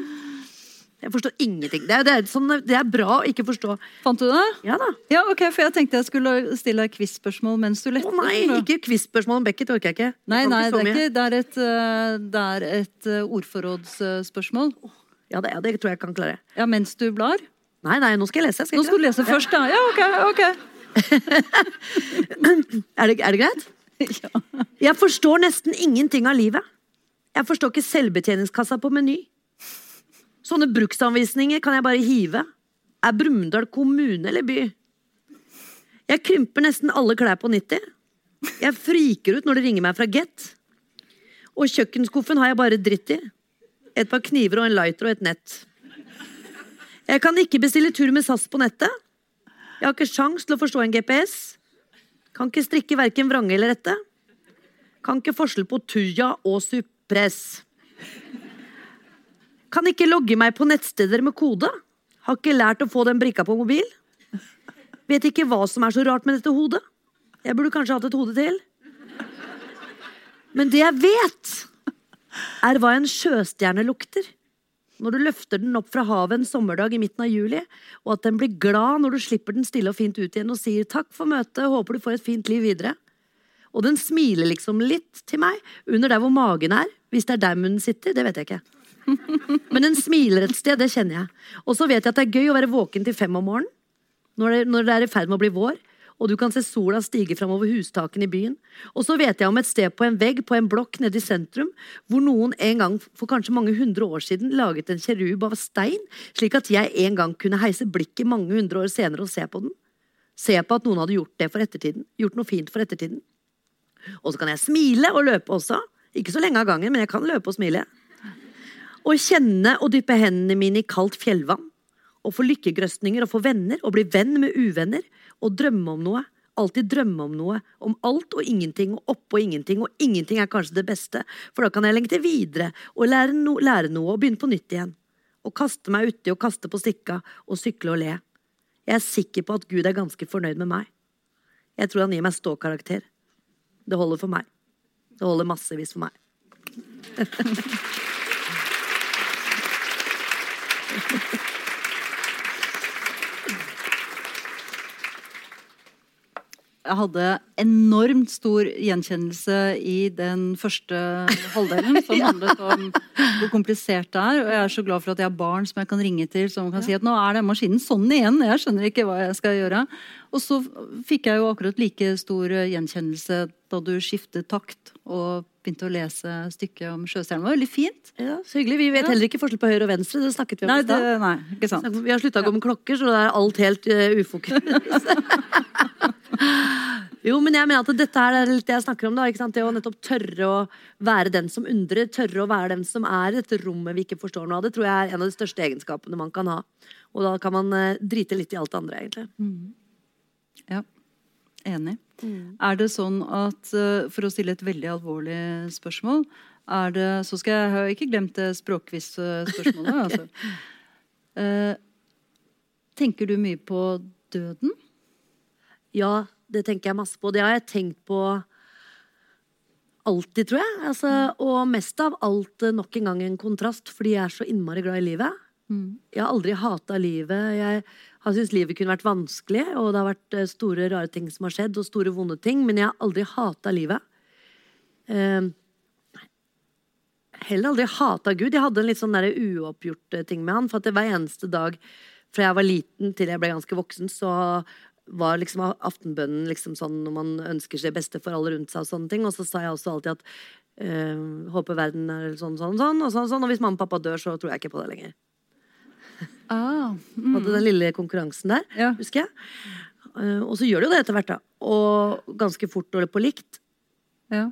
Jeg forstår ingenting. Det er, det, er sånn, det er bra å ikke forstå. Fant du det? Ja da. Ja, ok, for jeg tenkte jeg skulle stille deg quiz-spørsmål mens du lette. Å nei, ikke quiz-spørsmål om Beckett orker jeg ikke. Jeg Nei, nei, ikke det er, ikke, det er et, eh, det er et eh, ordforrådsspørsmål. Ja, det, det tror jeg kan klare. Ja, mens du blar. Nei, nei, nå skal jeg lese. Skal Nå skal du lese først, da. Ja, ok, ok. Er det, er det greit? Ja. Jeg forstår nesten ingenting av livet. Jeg forstår ikke selvbetjeningskassa på Meny. Sånne bruksanvisninger kan jeg bare hive. Er Brumunddal kommune eller by? Jeg krymper nesten alle klær på 90. Jeg friker ut når det ringer meg fra Get. Og kjøkkenskuffen har jeg bare dritt i. Et par kniver og en lighter og et nett. Jeg kan ikke bestille tur med SAS på nettet. Jeg har ikke sjans til å forstå en GPS. Kan ikke strikke verken vrange eller rette. Kan ikke forskjell på Tuja og Suppress. Kan ikke logge meg på nettsteder med kode. Har ikke lært å få den brikka på mobil. Vet ikke hva som er så rart med dette hodet. Jeg burde kanskje hatt et hode til. Men det jeg vet, er hva en sjøstjerne lukter. Når du løfter den opp fra havet en sommerdag i midten av juli, og at den blir glad når du slipper den stille og fint ut igjen og sier takk for møtet, håper du får et fint liv videre. Og den smiler liksom litt til meg, under der hvor magen er. Hvis det er der munnen sitter, det vet jeg ikke. Men den smiler et sted, det kjenner jeg. Og så vet jeg at det er gøy å være våken til fem om morgenen. Når det, når det er i ferd med å bli vår. Og du kan se sola stige framover hustakene i byen. Og så vet jeg om et sted på en vegg på en blokk nede i sentrum, hvor noen en gang for kanskje mange hundre år siden laget en kjerub av stein, slik at jeg en gang kunne heise blikket mange hundre år senere og se på den. Se på at noen hadde gjort det for ettertiden. Gjort noe fint for ettertiden. Og så kan jeg smile og løpe også. Ikke så lenge av gangen, men jeg kan løpe og smile. Og kjenne og dyppe hendene mine i kaldt fjellvann. Og få lykkegrøsninger og få venner og bli venn med uvenner. Og drømme om noe. Alltid drømme om noe. Om alt og ingenting og oppå ingenting. Og ingenting er kanskje det beste, for da kan jeg lengte videre og lære, no lære noe og begynne på nytt igjen. Og kaste meg uti og kaste på stikka og sykle og le. Jeg er sikker på at Gud er ganske fornøyd med meg. Jeg tror han gir meg ståkarakter. Det holder for meg. Det holder massevis for meg. Jeg hadde enormt stor gjenkjennelse i den første halvdelen, som handlet om hvor komplisert det er. Og jeg er så glad for at jeg har barn som jeg kan ringe til, som kan si at nå er den maskinen sånn igjen. Jeg skjønner ikke hva jeg skal gjøre. Og så fikk jeg jo akkurat like stor gjenkjennelse da du skiftet takt og begynte å lese stykket om sjøstjernen. Det var veldig fint. Ja, så hyggelig. Vi vet Ja. heller ikke forskjell på høyre og venstre. Det snakket vi om i stad. nei ikke sant. Vi har slutta å gå med klokker, så da er alt helt uh, ufokus. jo, men jeg mener at dette er litt det jeg snakker om. da, ikke sant? Det å nettopp tørre å være den som undrer. Tørre å være den som er i dette rommet vi ikke forstår noe av. Det tror jeg er en av de største egenskapene man kan ha. Og da kan man eh, drite litt i alt det andre, egentlig. Ja, enig. Er det sånn at, eh, for å stille et veldig alvorlig spørsmål er det, Så skal jeg, ha ikke glemt det språkvis-spørsmålet. altså. Eh, tenker du mye på døden? Ja, det tenker jeg masse på. Det har jeg tenkt på alltid, tror jeg. Altså, og mest av alt eh, nok en gang en kontrast, fordi jeg er så innmari glad i livet. Jeg har aldri hata livet. Jeg har syntes livet kunne vært vanskelig, og det har vært eh, store, rare ting som har skjedd, og store, vonde ting, men jeg har aldri hata livet. Eh, heller aldri hata Gud. Jeg hadde en litt sånn uoppgjort eh, ting med han, for at hver eneste dag fra jeg var liten til jeg ble ganske voksen, så var liksom aftenbønnen liksom sånn når man ønsker seg beste for alle rundt seg og sånne ting. Og så sa jeg også alltid at øh, håper verden er sånn, sånn, sånn, og sånn, sånn. Og hvis mamma og pappa dør, så tror jeg ikke på det lenger. Ah, Hadde den lille konkurransen der, Ja. husker jeg. Eh, og så gjør de jo det etter hvert, da. Og ganske fort og på likt. ja.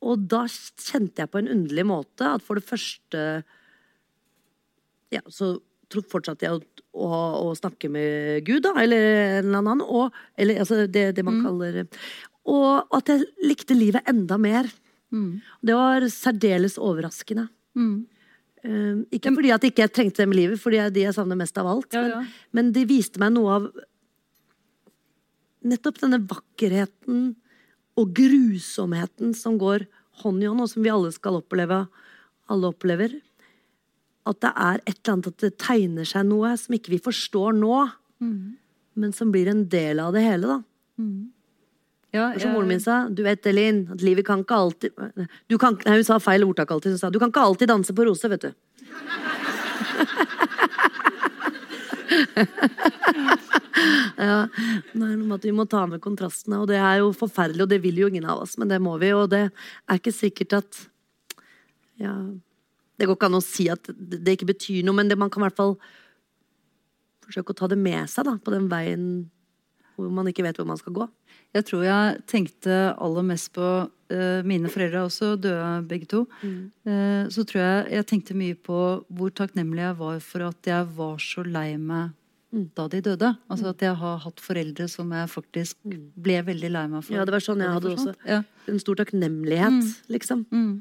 Og da kjente jeg på en underlig måte at for det første Ja, så fortsatte jeg å, å, å snakke med Gud, da, eller en eller annen. Og, eller altså det, det man kaller Og at jeg likte livet enda mer. Det var særdeles overraskende. Eh, ikke fordi at ikke jeg trengte dem i livet, fordi jeg, de jeg savner mest av alt. Ja, men- ja. Men, de viste meg noe av nettopp denne vakkerheten og grusomheten som går hånd i hånd, og som vi alle skal oppleve. Alle opplever. At det er et eller annet at det tegner seg noe som ikke vi forstår nå, men som blir en del av det hele, da. Ja ja, som moren min sa. Du vet, Elin, at livet kan ikke alltid du kan, nei, Hun sa feil ordtak alltid. Hun sa du kan ikke alltid danse på roser, vet du. ja, at vi må ta med kontrastene, og det er jo forferdelig, og det vil jo ingen av oss, men det må vi, og det er ikke sikkert at Ja, det går ikke an å si at det det ikke betyr noe, men det, man kan i hvert fall forsøke å ta det med seg da, på den veien hvor man ikke vet hvor man skal gå. Jeg tror jeg tenkte aller mest på uh, Mine foreldre også døde, begge to. Eh, så tror jeg jeg tenkte mye på hvor takknemlig jeg var for at jeg var så lei meg da de døde. Altså at jeg har hatt foreldre som jeg faktisk ble veldig lei meg for. Ja, det var sånn jeg hadde også. Ja, En stor takknemlighet, liksom. mm,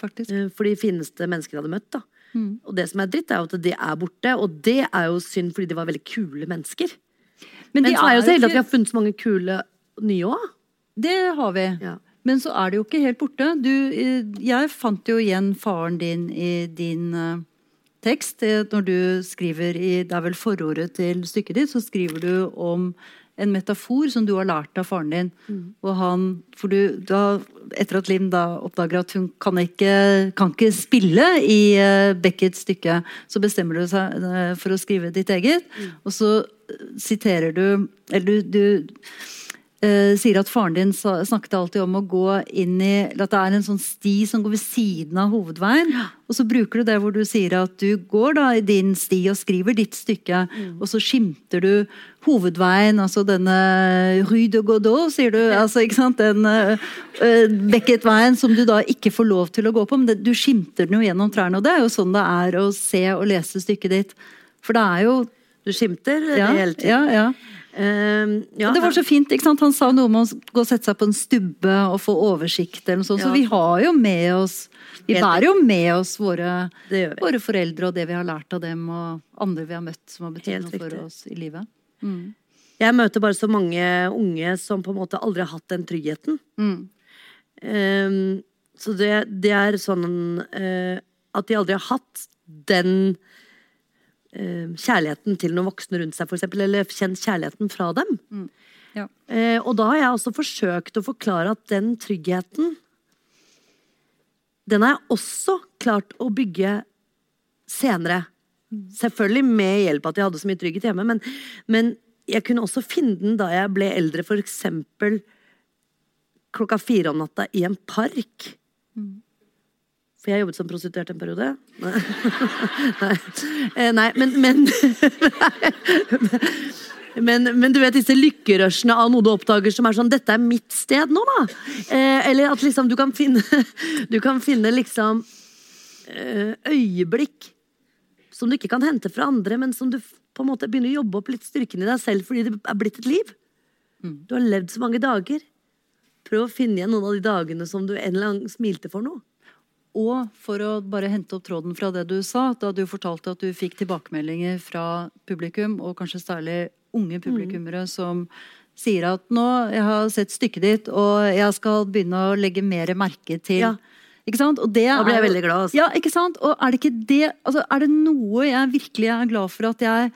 faktisk. Uh, For de fineste menneskene jeg hadde møtt. da. Og det som er dritt, er jo at de er borte, og det er jo synd fordi de var veldig kule mennesker. Men, de så er jo så heldige at vi har funnet så mange kule nye òg. Det har vi. Ja. Men så er det jo ikke helt borte. Du, eh, jeg fant jo igjen faren din i din uh, tekst. Eh, Når du skriver i Det er vel forordet til stykket ditt, så skriver du om en metafor som du har lært av faren din. Og han, for du, da, etter at Lim da oppdager at hun kan ikke, kan ikke spille i uh, Beckets stykke, så bestemmer du seg uh, for å skrive ditt eget. Og så siterer du Eller du, du eh, sier at faren din snakket alltid om å gå inn i At det er en sånn sti som går ved siden av hovedveien. Og så bruker du det hvor du sier at du går da i din sti og skriver ditt stykke, og så skimter du hovedveien, altså denne Rue de Godot, sier du. altså ikke sant, Den uh, Beckett-veien som du da ikke får lov til å gå på, men det, du skimter den jo gjennom trærne. Og det er jo sånn det er å se og lese stykket ditt. For det er jo Du skimter ja, hele tiden. ja, ja. Ehm, ja, det var så fint, ikke sant? Han sa noe om å gå og sette seg på en stubbe og få oversikt. eller noe sånt. Så vi har jo med oss Vi bærer jo med oss våre, våre foreldre og det vi har lært av dem, og andre vi har møtt som har betydd noe for oss i livet. Jeg møter bare så mange unge som på en måte aldri har hatt den tryggheten. Mm. Um, så det, det er sånn uh, at de aldri har hatt den kjærligheten til noen voksne rundt seg, for eksempel, eller kjent kjærligheten fra dem. Ja. Eh, og da har jeg også forsøkt å forklare at den tryggheten Den har jeg også klart å bygge senere. Selvfølgelig med hjelp av at jeg hadde så mye trygghet hjemme, men, men jeg kunne også finne den da jeg ble eldre, for eksempel klokka fire om natta i en park. For jeg jobbet som prostituert en periode. Nei, nei. Eh, nei men, men Men, men du vet disse lykkerushene av noe du oppdager som er sånn 'Dette er mitt sted nå', da. Eh, eller at liksom du kan finne Du kan finne liksom eh, øyeblikk som du ikke kan hente fra andre, men som du på en måte begynner å jobbe opp litt styrken i deg selv fordi det er blitt et liv. Du har levd så mange dager. Prøv å finne igjen noen av de dagene som du en eller annen smilte for noe. Og for å bare hente opp tråden fra det du sa, da du fortalte at du fikk tilbakemeldinger fra publikum, og kanskje særlig unge publikummere, som sier at nå jeg har sett stykket ditt, og jeg skal begynne å legge mer merke til Ja. Ikke sant? Og det Da ble jeg veldig glad, altså. Ja, ikke sant? Og er det ikke det altså, Er det noe jeg virkelig er glad for at jeg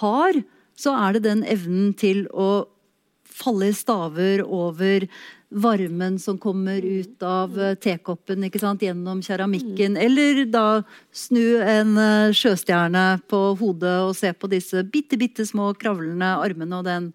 har, så er det den evnen til å falle i staver over varmen som kommer ut av eh, tekoppen ikke sant, gjennom keramikken. Eller da snu en eh, sjøstjerne på hodet og se på disse bitte, bitte små kravlende armene og den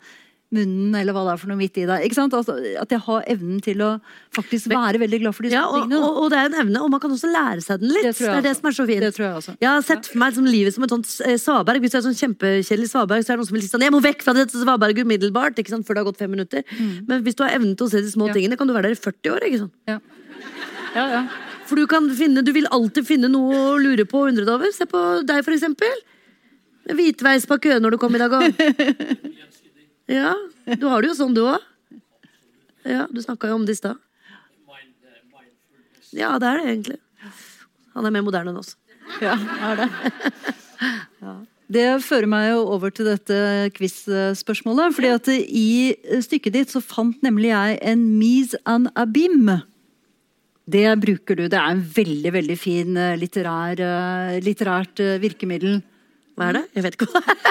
munnen, eller hva det er for noe midt i deg. Ikke sant? Altså, at jeg har evnen til å faktisk være veldig glad for disse Ja, tingene. og, og det er en evne, og man kan også lære seg den litt. Det Det, er det som er så fint. Det tror jeg. Jeg har sett for meg liksom, livet som et sånt eh, svaberg. Hvis du er sånn kjempekjedelig svaberg, så er det noen som vil si sånn Jeg må vekk fra dette svaberget umiddelbart! Ikke sant? Før det har gått fem minutter. Men hvis du har evnen til å se de små Mm. Ja. tingene, kan du være der i 40 år. ikke sant? Ja. Ja, ja. For du kan finne, du vil alltid finne noe å lure på og undre deg over. Se på deg, for eksempel. Hvitveis på køen når du kom i dag òg. Ja, du har det jo sånn, du òg. Ja, du snakka jo om det i stad. Ja, det er det egentlig. Han er mer moderne enn oss. Ja, er det. Det fører meg jo over til dette quiz-spørsmålet. fordi at I stykket ditt så fant nemlig jeg en mise en abim. Det bruker du. Det er en veldig veldig fin eh, litterær, eh, litterært eh, virkemiddel. Hva er det? Jeg vet ikke hva det er.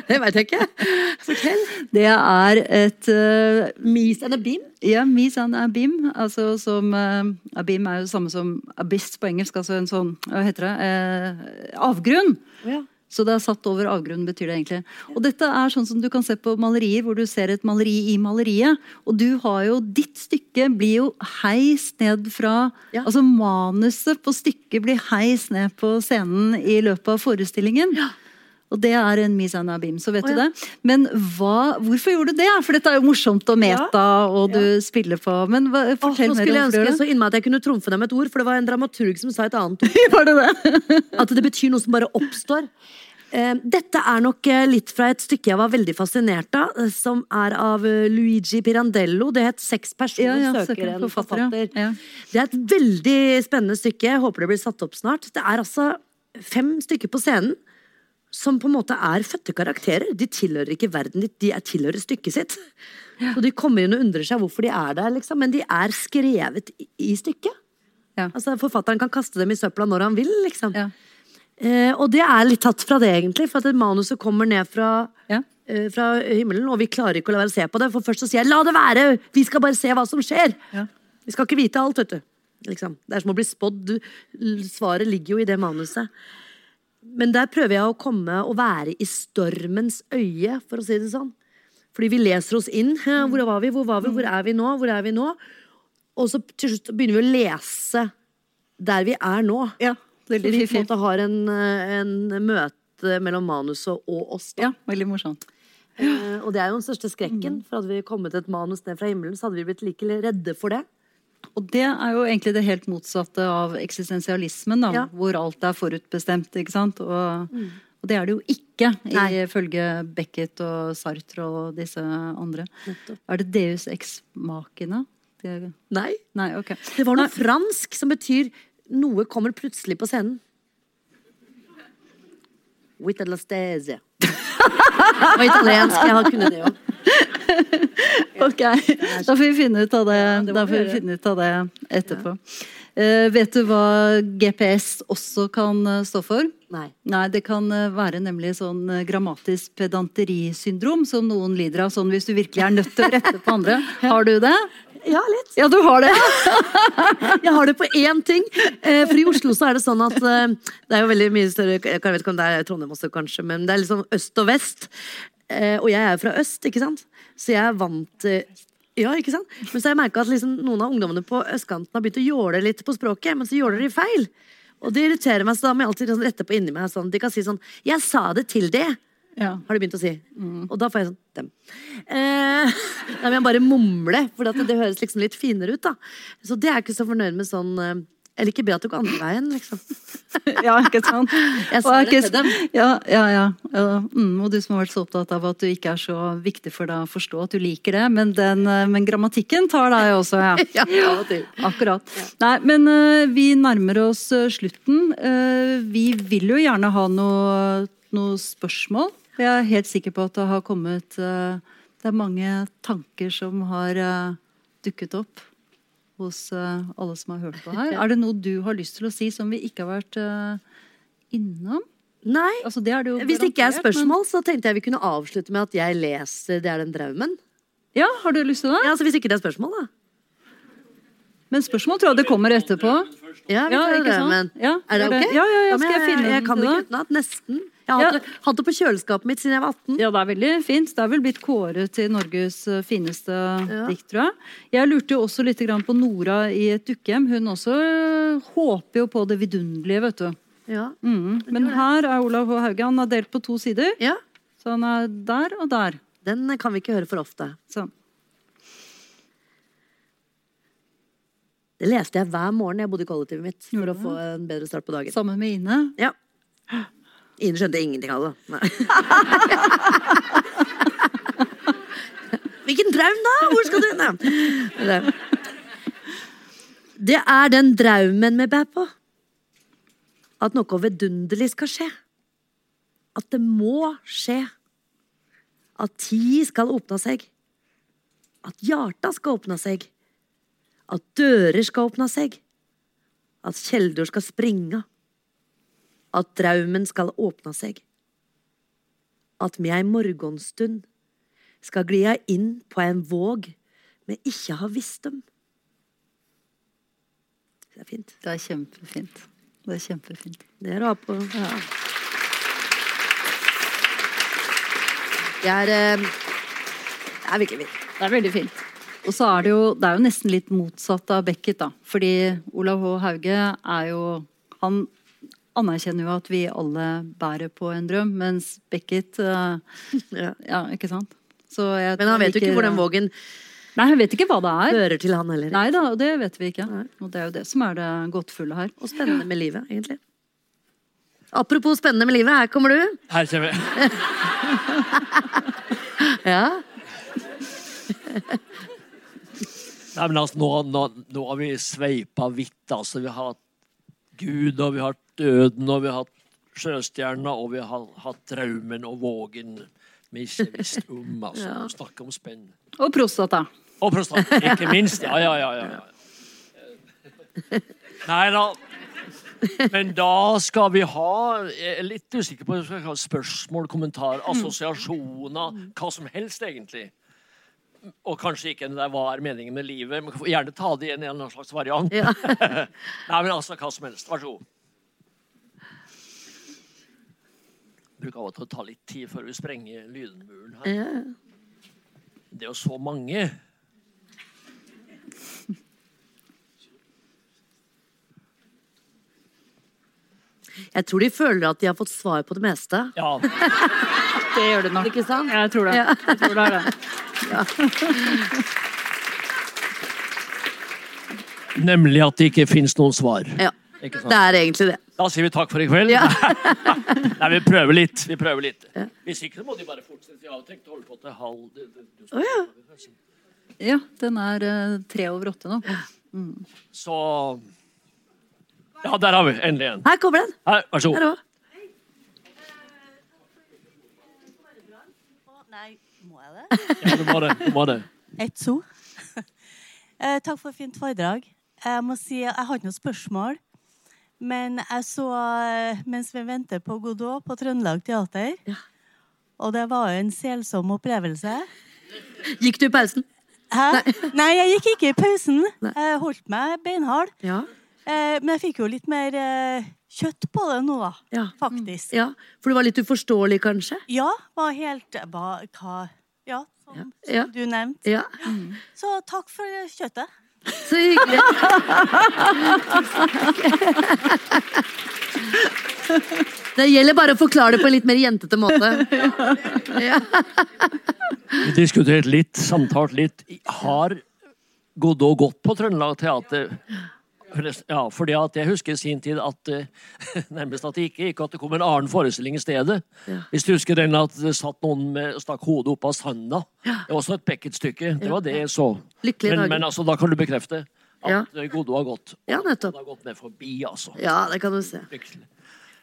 Det veit jeg ikke. Fortell. Det er et uh, Mis and abim. Ja, mis and abim. Altså som uh, Abim er jo det samme som abyss på engelsk. Altså en sånn Hva heter det? uh, avgrunn. Ja. Så det er satt over avgrunnen, betyr det egentlig. Og dette er sånn som du kan se på malerier, hvor du ser et maleri i maleriet. Og du har jo Ditt stykke blir jo heist ned fra Ja. Altså manuset på stykket blir heist ned på scenen i løpet av forestillingen. Og det er en mise en abim, så vet Å, du det. Men hva, hvorfor gjorde du det? For dette er jo morsomt og meta, og du spiller på Men hva, fortell nå mer skulle jeg ønske så innmari at jeg kunne trumfe dem et ord, for det var en dramaturg som sa et annet ord. det. Var det det? At det betyr noe som bare oppstår. Eh, Dette er nok eh, litt fra et stykke jeg var veldig fascinert av, eh, som er av Luigi Pirandello. Det het 'Seks personer Ja, ja, søker en forfatter, ja. Ja. Det er et veldig spennende stykke. Jeg håper det blir satt opp snart. Det er altså fem stykker på scenen som på en måte er fødte karakterer. De tilhører ikke verden ditt, de er tilhører stykket sitt. Og de kommer inn og undrer seg hvorfor de er der, liksom. Men de er skrevet i, i stykket. Ja. Altså, forfatteren kan kaste dem i søpla når han vil, liksom. Ja. Eh, og det er litt tatt fra det, egentlig. For at manuset kommer ned fra Ja. eh, fra himmelen, og vi klarer ikke å la være å se på det. For først så sier jeg 'la det være', vi skal bare se hva som skjer. Ja. Vi skal ikke vite alt, vet du. Liksom. Det er som å bli spådd. Svaret ligger jo i det manuset. Men der prøver jeg å komme og være i stormens øye, for å si det sånn. Fordi vi leser oss inn. Hvor var vi? Hvor var vi? Hvor er vi nå? Hvor er vi nå? Og så til slutt begynner vi å lese der vi er nå. Ja, Så veldig vi på en fint. måte har en, en møte mellom manuset og oss. Da. Ja, veldig morsomt. Uh, og det er jo den største Mm. skrekken. For hadde vi kommet et manus ned fra himmelen, så hadde vi blitt like redde for det. Og det er jo egentlig det helt motsatte av eksistensialismen, da, Ja. hvor alt er forutbestemt. ikke sant? Og, og det er det jo ikke, Nei. ifølge Beckett og Sartre og disse andre. Nettopp. Er det Deus ex machina? Det, Nei. nei, okay. Det var noe fransk som betyr noe kommer plutselig på scenen. With la stese. Det var italiensk. Jeg har kunnet det òg. Ok, Da får vi finne ut av det, da får vi finne ut av det etterpå. Uh, vet du hva GPS også kan eh, stå for? Nei. Nei, det kan eh, være nemlig sånn grammatisk pedanteri-syndrom som noen lider av. Sånn hvis du virkelig er nødt til å rette på andre. Har du det? Ja, litt. Ja, du har det! Jeg har det på én ting. For i Oslo så er det sånn at det er jo veldig mye større Jeg vet ikke om det er Trondheim også, kanskje, men det er liksom øst og vest. Og jeg er fra øst, ikke sant? Så jeg er vant til ja, ikke sant? Men så har jeg merka at liksom noen av ungdommene på østkanten har begynt å jåle litt på språket, men så jåler de feil. Og det irriterer meg, så da må jeg alltid liksom rette på inni meg. Sånn. De kan si sånn 'Jeg sa det til det', Ja. har de begynt å si. Og da får jeg sånn dem. Eh, da må jeg bare mumle, for det høres liksom litt finere ut. da Så det er jeg ikke så fornøyd med sånn eh, ikke be at det går andre veien, liksom. ja, ikke sant? Jeg sa det ikke- til dem. Ja, ja, ja. ja. Mm, og du som har vært så opptatt av at du ikke er så viktig for deg å forstå at du liker det, men, den, eh, men grammatikken tar deg også, ja. Ja, av og til. Akkurat. Nei, men uh, vi nærmer oss eh, slutten. Uh, vi vil jo gjerne ha noe, noe spørsmål. Jeg er helt sikker på at det har kommet uh, Det er mange tanker som har dukket opp hos eh, alle som har hørt på her. Er det noe du har lyst til å si som vi ikke har vært eh, innom? Nei. Altså, det det Hvis det ikke er spørsmål, men- så tenkte jeg vi kunne avslutte med at jeg leser 'Det er den draumen'. Ja, har du lyst til det? Ja, altså Hvis ikke det er spørsmål, da. Men spørsmål tror jeg det kommer etterpå. Ja, vi Ja, tar sant? draumen. Ja, er det ok? Ja, ja, ja, skal jeg finne jeg jeg kan ikke utenat. Nesten. Jeg har Ja. hatt, det, det på kjøleskapet mitt siden jeg var 18. Ja, det er veldig fint. Det er vel blitt kåret til Norges fineste fineste dikt, tror jeg. Jeg lurte jo også litt på Nora i et dukkehjem. Hun også eh, håper jo på det vidunderlige, vet du. Ja. Mm. Men her er Olav H. Hauge. Han er delt på to sider. ja. Så han er der og der. Den kan vi ikke høre for ofte. Sånn. Det leste jeg hver morgen jeg bodde i kollektivet mitt. For ja. å få en bedre start på dagen. Sammen med Ine. Ja. Ine skjønte ingenting av det. Hvilken draum, da? Hvor skal du? Nei. Det- er den draumen vi bærer på. At noe vidunderlig skal skje. At det må skje. At tid skal åpne seg. At hjarta skal åpne seg. At dører skal åpne seg. At kjelder skal springe at draumen skal åpne seg. At vi ei morgenstund skal glia inn på en våg vi ikke har visst om. Det er fint. Det er kjempefint. Det er kjempefint. Det er å ha på Det er eh, Det er virkelig fint. Det er veldig fint. Og så er det jo, det er jo nesten litt motsatt av Beckett, da. Fordi Olav H. Hauge er jo Han anerkjenner jo at vi alle bærer på en drøm, mens Beckett uh, Ja. Ja, ikke sant? Så jeg Men han vet jo ikke hvor den vågen Nei, han vet ikke hva det er. hører til, han heller. Nei da, det vet vi ikke. Og det er jo det som er det gåtefulle her. Og spennende med livet, egentlig. Apropos spennende med livet, her kommer du. Her kommer jeg. Ja. Nei, men altså, nå, nå, nå har vi sveipa vidt. Altså. Vi har hatt Gud, og vi har hatt døden, og vi har hatt sjøstjerna, og vi har hatt Traumen og vågen vi ikke visste om. Altså. ja. snakker om spenn. Og prostata. Og prostata, ikke minst. Ja, ja, ja. ja. Nei da. Men da skal vi ha Jeg er litt usikker på ha spørsmål, kommentar, assosiasjoner, hva som helst, egentlig. Og kanskje ikke det hva er meningen med livet, men gjerne ta det i en eller annen slags variant. Ja. Nei, men altså hva som helst. Vær så god. Bruker av og til å ta litt tid før vi sprenger lydmuren her. Ja. Det er jo så mange. Jeg tror de føler at de har fått svar på det meste. Ja, Det gjør det nok. Ikke sant? Jeg tror det. Ja. Jeg tror det er det. Nemlig at det ikke fins noen svar. Ja. Ikke sant? Det er egentlig det. Da sier vi takk for i kveld. Ja. Nei, vi prøver litt. Vi prøver litt. Hvis ikke så må de bare fortsette. Jeg har tenkt å holde på til halv du- du- du Å, ja. Ja, den er uh, tre over åtte nå. Så Ja, der har vi endelig en. Her kommer den. Her, vær så Her god. Nei, må jeg det? Ja, du må det. Du må det. Ett so. Eh, takk for et fint foredrag. Jeg må si, jeg har ikke noe spørsmål. Men jeg så, eh, mens vi venter på Godot på Trøndelag Teater Og det var jo en selsom opplevelse. Gikk du i pausen? Hæ? Nei, jeg gikk ikke i pausen. Jeg holdt meg beinhard. Ja. Eh, men jeg fikk jo litt mer eh, kjøtt på det nå, da. Ja. Faktisk. ja. For det var litt uforståelig, kanskje? Ja, var helt var, hva Ja, som, Ja. som du nevnte. Ja. Så takk for kjøttet. Så hyggelig. Det gjelder bare å forklare det på en litt mer jentete måte. Ja. Vi diskuterte litt, samtalt litt. Har Godot gått på Trøndelag Teater? Ja, fordi jeg husker i sin tid at eh, nærmest at det ikke gikk at det kom en annen forestilling i stedet. Hvis du husker den at det satt noen med, stakk hodet opp av sanda. Det var også et Beckett-stykke. Det var det jeg så. Lykkelig Men, men altså, da kan du bekrefte at Ja. eh, Godot har gått. Ja, nettopp. Han har gått med forbi, altså. Ja, det kan du se. Lykkelig.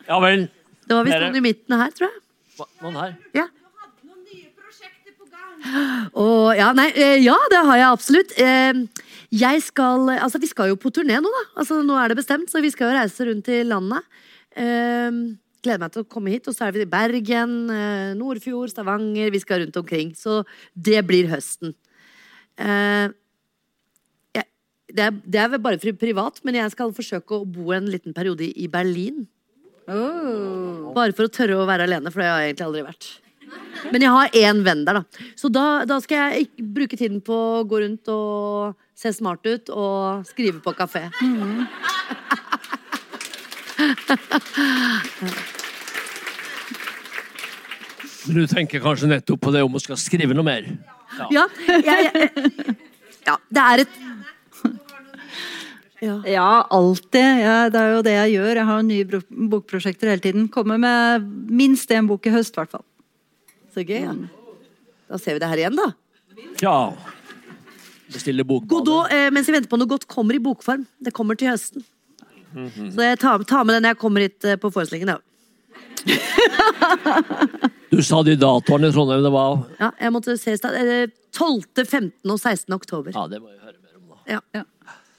Ja vel. Det var visst noen i midten her, tror jeg. Hva- Noen her? Ja. Å, ja, nei, eh, ja, det har jeg absolutt. Eh, Jeg skal Altså, vi skal jo på turné nå, da. Altså, nå er det bestemt, så vi skal jo reise rundt i landet. Eh, Gleder meg til å komme hit. Og så er vi i Bergen, eh, Nordfjord, Stavanger. Vi skal rundt omkring. Så det blir høsten. Eh, jeg, det, er, det er vel bare privat, men jeg skal forsøke å bo en liten periode i Berlin. Bare for å tørre å være alene, for det har jeg egentlig aldri vært. Men jeg har én venn der, da. Så da, da skal jeg bruke tiden på å gå rundt og se smart ut og skrive på kafé. Men du tenker kanskje nettopp på det om å skal skrive noe mer? Ja, jeg, jeg, ja det er et ja. Ja, alltid. Ja, det er jo det jeg gjør. Jeg har nye bokprosjekter hele tiden. Kommer med minst én bok i høst, i hvert fall. Så gøy, ja. Da ser vi det her igjen, da. Ja. Bestille bokbade. Godot, eh, mens vi venter på noe godt, kommer i bokform. Det kommer til høsten. Så jeg tar, tar med den når jeg kommer hit eh, på forestillingen. Ja. Du sa de datoene i Trondheim det var Ja, jeg måtte se i stad. Eh, 12., 15. og 16. oktober. Ja, det må jeg høre mer om, da. Ja, Ja.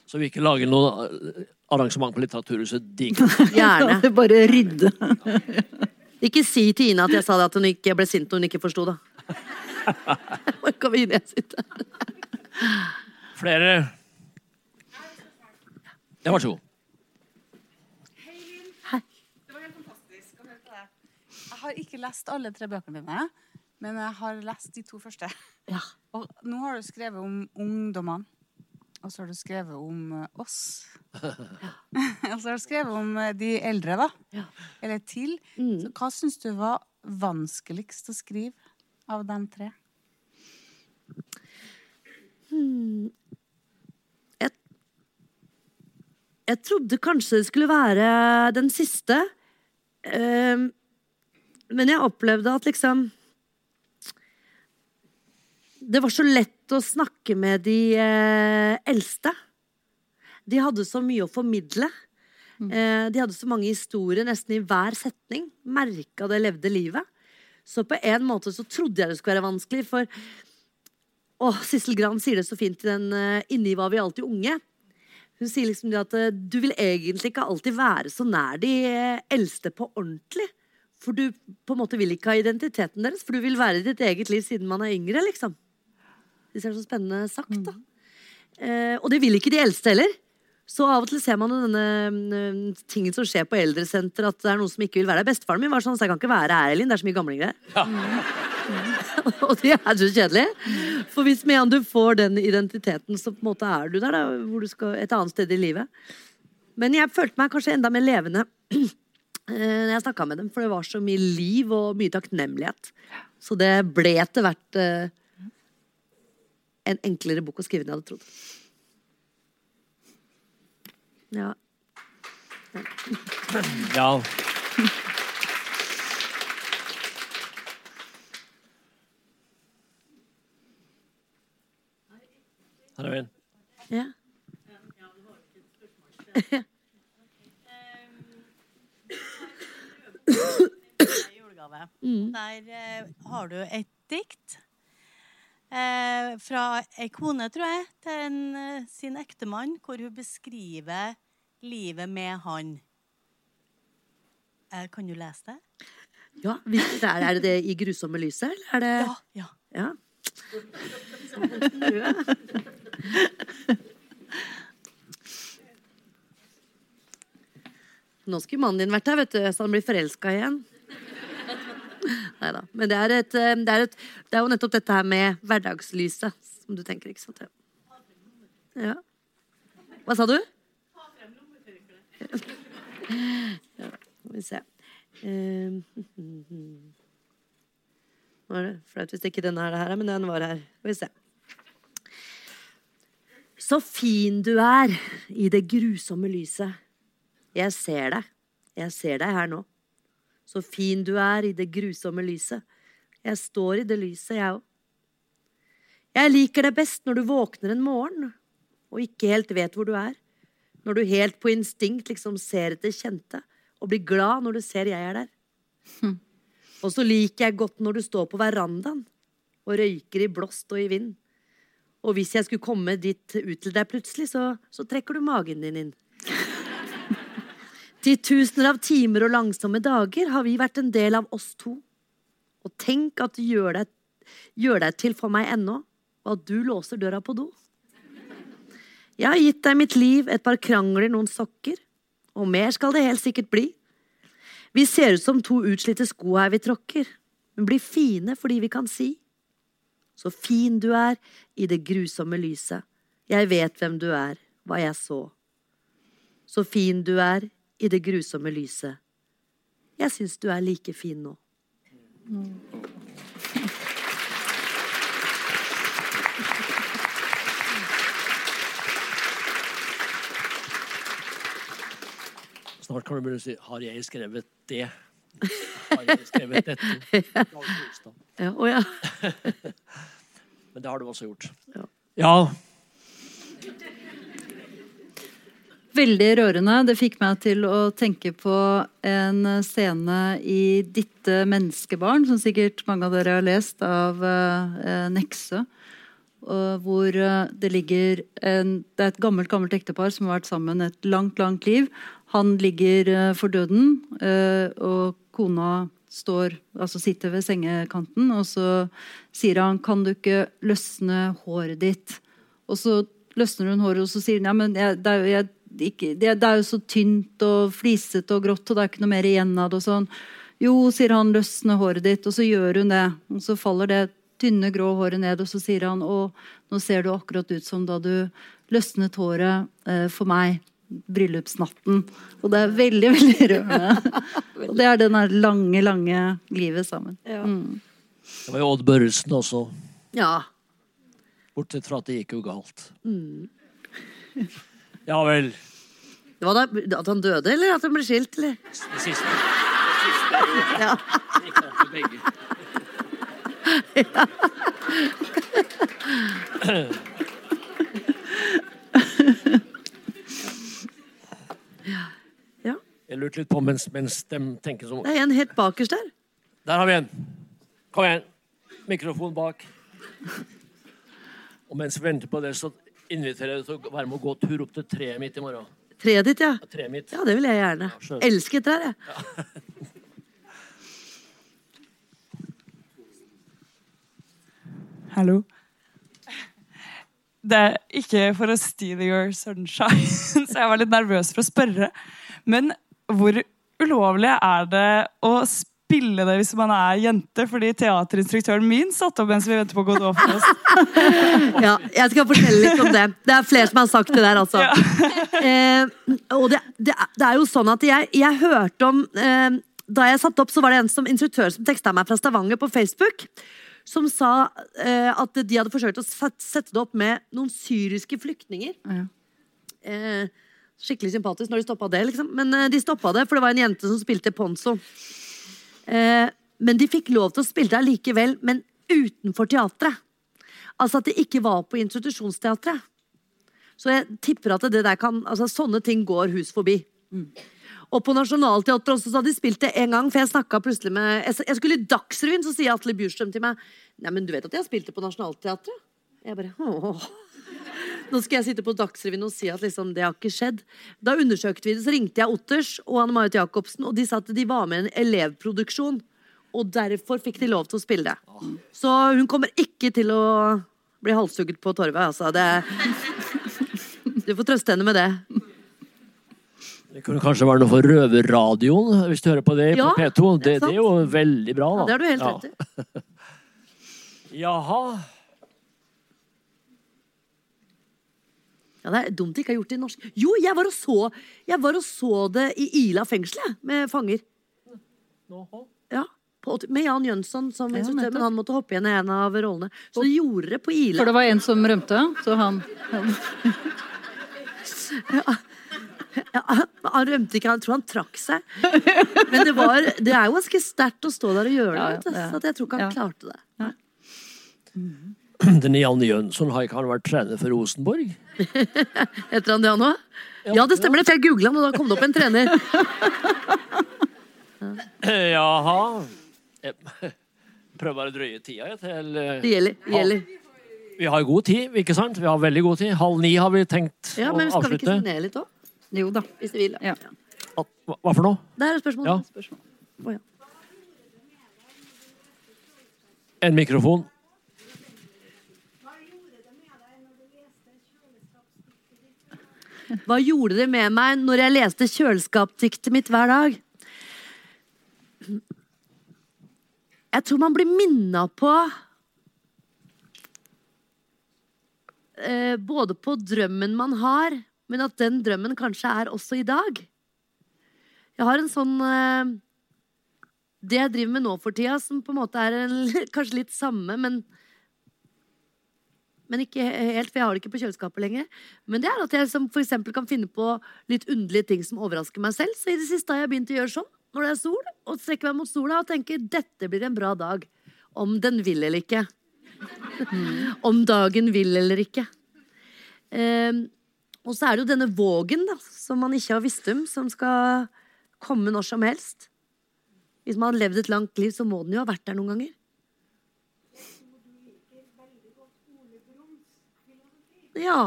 Så vi ikke lager noe eh, arrangement på Litteraturhuset digg. gjerne. Er Bare rydde. Ikke si til Ina at jeg sa det at hun ikke ble sint når hun ikke forsto, da. Orka vi inn jeg sitter. Flere? Ja, vær så god. Jeg har ikke lest alle tre bøkene dine, men jeg har lest de to første. Ja. Og nå har du skrevet om ungdommene, og så har du skrevet om oss. oss. og så har du skrevet om eh, de eldre, da. Ja. Eller til. Mm. Så hva syns du var vanskeligst å skrive av de tre? Jeg, jeg trodde kanskje det skulle være den siste. Ehm, men jeg opplevde at liksom Det var så lett å snakke med de eh, eldste. De hadde så mye å formidle. Eh, de hadde så mange historier nesten i hver setning. Merka det levde livet. Så på en måte så trodde jeg det skulle være vanskelig, for Åh, Sissel Gran sier det så fint i den uh, 'Inni var vi alltid unge'. Hun sier liksom det at uh, du vil egentlig ikke alltid være så nær de eh, eldste på ordentlig. For du på en måte vil ikke ha identiteten deres, for du vil være i ditt eget liv siden man er yngre, liksom. Det er så spennende sagt, da. Eh, og det vil ikke de eldste heller. Så av og til ser man denne mm, tingen som skjer på eldresenter, at det er noen som ikke vil være der. Bestefaren min var sånn, så jeg kan ikke være her, Elin. Det er så mye gamlinger her. og det er så kjedelig. For hvis med en du får den identiteten, så på en måte er du der, da, hvor du skal et annet sted i livet. Men jeg følte meg kanskje enda mer levende eh, når jeg snakka med dem, for det var så mye liv og mye takknemlighet. Så det ble etter hvert eh, en enklere bok å skrive enn jeg hadde trodd. Ja. Ja. Her er vi ja. Mm. Der eh, har du et dikt eh, fra ei kone, tror jeg, til en, eh, sin ektemann, hvor hun beskriver livet med han. Eh, kan du lese det? ja er, er det det i grusomme lyset, eller er det Ja. ja. Ja. Nå skulle mannen din vært her, vet du, så han blir forelska igjen. Nei da. Men det er, et, eh, det, er et, det er jo nettopp dette her med hverdagslyset som du tenker, ikke sant? Ja. Hva sa du? Ja, skal vi se. Um, Nå er det flaut hvis ikke denne er her, men den var her. Skal vi se. Så fin du er i det grusomme lyset. Jeg ser deg. Jeg ser deg her nå. Så fin du er i det grusomme lyset. Jeg står i det lyset, jeg òg. Jeg liker deg best når du våkner en morgen og ikke helt vet hvor du er. Når du helt på instinkt liksom ser etter kjente og blir glad når du ser jeg er der. Og så liker jeg godt når du står på verandaen og røyker i blåst og i vind. Og hvis jeg skulle komme dit ut til deg plutselig, så, så trekker du magen din inn. Titusener av timer og langsomme dager har vi vært en del av oss to. Og tenk at du gjør deg, gjør deg til for meg ennå, og at du låser døra på do. Jeg har gitt deg mitt liv, et par krangler, noen sokker. Og mer skal det helt sikkert bli. Vi ser ut som to utslitte sko her vi tråkker, men blir fine fordi vi kan si. Så fin du er i det grusomme lyset. Jeg vet hvem du er, hva jeg så. Så fin du er i det grusomme lyset. Jeg syns du er like fin nå. Snart kan du begynne å si 'Har jeg skrevet det?' Har jeg skrevet dette? Ja, oh, ja. Men det har du også gjort. Ja. Ja. Veldig rørende. Det fikk meg til å tenke på en scene i 'Ditte menneskebarn', som sikkert mange av dere har lest, av uh, Nexø. Og hvor eh, det ligger en, Det er et gammelt gammelt ektepar som har vært sammen et langt, langt liv. Han ligger eh, for døden, eh, og kona står, altså sitter ved sengekanten, og så sier han 'Kan du ikke løsne håret ditt?' Og så løsner hun håret, og så sier hun ja, men jeg, det, er jo, jeg, ikke, det, det er jo så tynt og flisete og grått, og det er ikke noe mer igjen av det. og sånn. Jo, sier han, løsne håret ditt, og så gjør hun det. Og så faller det tynne, grå håret ned, og så sier han å, nå ser du akkurat ut som da du løsnet håret eh, for meg bryllupsnatten. Og det er veldig, veldig rørende. og det er det der lange, lange livet sammen. Mm. Det var jo Odd Børresen også. ja. Bortsett fra at det gikk jo galt. Ja vel. Det var da, at han døde, eller at han ble skilt? eller? Det siste. Det siste Ja. det gikk galt for begge. ja. Jeg lurte litt på mens, mens de tenker som Det er en helt bakerst der. Der har vi en. Kom igjen. Mikrofon bak. Og mens vi venter på det, så Inviterer jeg deg til å være med og gå tur opp til treet mitt i morgen. Treet ditt, ja. Ja, Treet mitt. Ja, det vil jeg gjerne. Ja, Elsker trær, jeg. Ja. Hallo. Det er ikke for å steal your sunshine, så jeg var litt nervøs for å spørre. Men hvor ulovlig er det å spille det hvis man er jente? Fordi teaterinstruktøren min satte opp mens vi venter på Godot for oss. Ja, jeg skal fortelle litt om det. Det er flere som har sagt det der, altså. Eh, og det, det, er- det er jo sånn at jeg, jeg hørte om eh, Da jeg satte opp, så var det en som, instruktør som teksta meg fra Stavanger på Facebook. Som sa eh, at de hadde forsøkt å sette det opp med noen syriske flyktninger. Eh, skikkelig sympatisk når de stoppa det, liksom. Men uh, de stoppa det, for det var en jente som spilte Ponzo. Uh, men de fikk lov til å spille det allikevel, men utenfor teatret. Altså at det ikke var på institusjonsteatret. Så jeg tipper at det der kan, altså sånne ting går hus forbi. Og på Nationaltheatret også, så hadde de spilt det en gang, for jeg snakket plutselig med Jeg, jeg skulle i Dagsrevyen, så sier Atle Bjurstrøm til meg Nei, men du vet at jeg har spilt det på Nationaltheatret? Jeg bare Åh. Nå skal jeg sitte på Dagsrevyen og si at liksom, det har ikke skjedd. Da undersøkte vi det, så ringte jeg Otters og Anne Marit Jacobsen, og de sa at de var med i en elevproduksjon. Og derfor fikk de lov til å spille det. Så hun kommer ikke til å bli halshugget på torvet, altså. Det... Du får trøste henne med det. Det kunne kanskje være noe for Røverradioen, hvis du hører på det Ja, på P2. Det, det er jo veldig bra, da. Ja, det har du helt rett i. Jaha. Ja, det er dumt de ikke har gjort det i norsk. Jo, jeg var og så, jeg var og så det i Ila fengsel, jeg, med fanger. Ja, på, med Jan Jønsson som Ja, instruktør, men han måtte hoppe igjen i en av rollene. Så de gjorde det på Ila. For det var en som rømte, så han Ja, han rømte ikke, jeg tror han trakk seg. Men det, var, det er jo ganske sterkt å stå der og gjøre det. Ja, ja, ja. Så jeg tror ikke han Ja. klarte det. Den Janne Jønsson har ikke han vært trener for Rosenborg? Heter han det, han òg? Ja, det stemmer det, for jeg googla han, og da kom det opp en trener. Jaha. Jeg prøver bare å drøye tida til eh, Det gjelder. Det gjelder. Vi har god tid, ikke sant? Vi har veldig god tid. Halv ni har vi tenkt Ja, å men skal vi ikke avslutte. signere litt òg? Jo da. Hvis vi vil. Ja. Hva hva for noe? Det er et spørsmål. Ja. spørsmål. Oh, ja. En mikrofon. Hva gjorde det med meg når jeg leste kjøleskapsdiktet mitt hver dag? Jeg tror man blir minna på eh, Både på drømmen man har, men at den drømmen kanskje er også i dag. Jeg har en sånn eh, Det jeg driver med nå for tida, som på en måte er en, kanskje litt samme, men men ikke helt, for jeg har det ikke på kjøleskapet lenger. Men det er at jeg som for kan finne på litt underlige ting som overrasker meg selv. Så i det siste har jeg begynt å gjøre sånn når det er sol, og strekker meg mot sola og tenker dette blir en bra dag. Om den vil eller ikke. Om dagen vil eller ikke. Um, og så er det jo denne vågen da, som man ikke har visst om, som skal komme når som helst. Hvis man har levd et langt liv, så må den jo ha vært der noen ganger. Ja,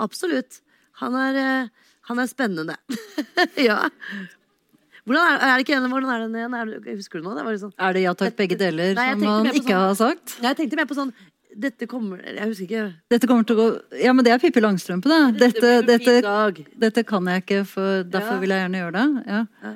absolutt. Han er, eh, han er spennende. ja. Hvordan er, er det ikke en, hvordan er den igjen? Er det, husker du noe? Det var sånn. Er det ja takk, begge deler, Nei, som man ikke sånn- har sagt? Nei, Jeg tenkte mer på sånn Dette kommer Jeg husker ikke. Dette kommer til å gå Ja, men det er Pippi Langstrømpe, det. Dette, dette, dette, dette kan jeg ikke, for derfor Ja. vil jeg gjerne gjøre det. Ja.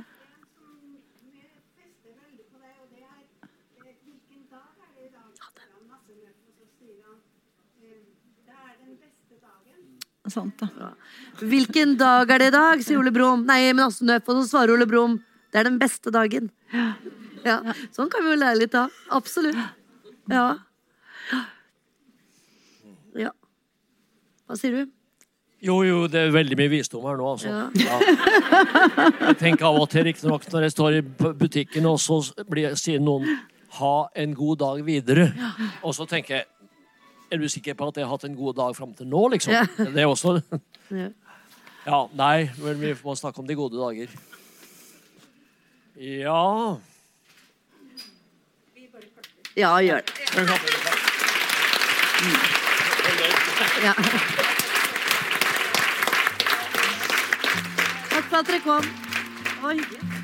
Sant, da. Hvilken dag er det i dag, sier Ole Brumm. Nei, men Asten Nøff. Og så svarer Ole Brumm. Det er den beste dagen. Ja, Sånn kan vi jo lære litt av. Absolutt. Ja. Ja. Hva sier du? Jo, jo, det er veldig mye visdom her nå, altså. Ja. Ja. Jeg tenker av og til, riktignok, når jeg står i butikken, og så blir, sier noen 'ha en god dag videre'. Og så tenker jeg er du sikker på at jeg har hatt en god dag fram til nå, liksom? Ja. Det er også ja. Nei, men vi må snakke om de gode dager. Ja Ja, gjør det. Ja. Takk for at dere kom. Det var hyggelig.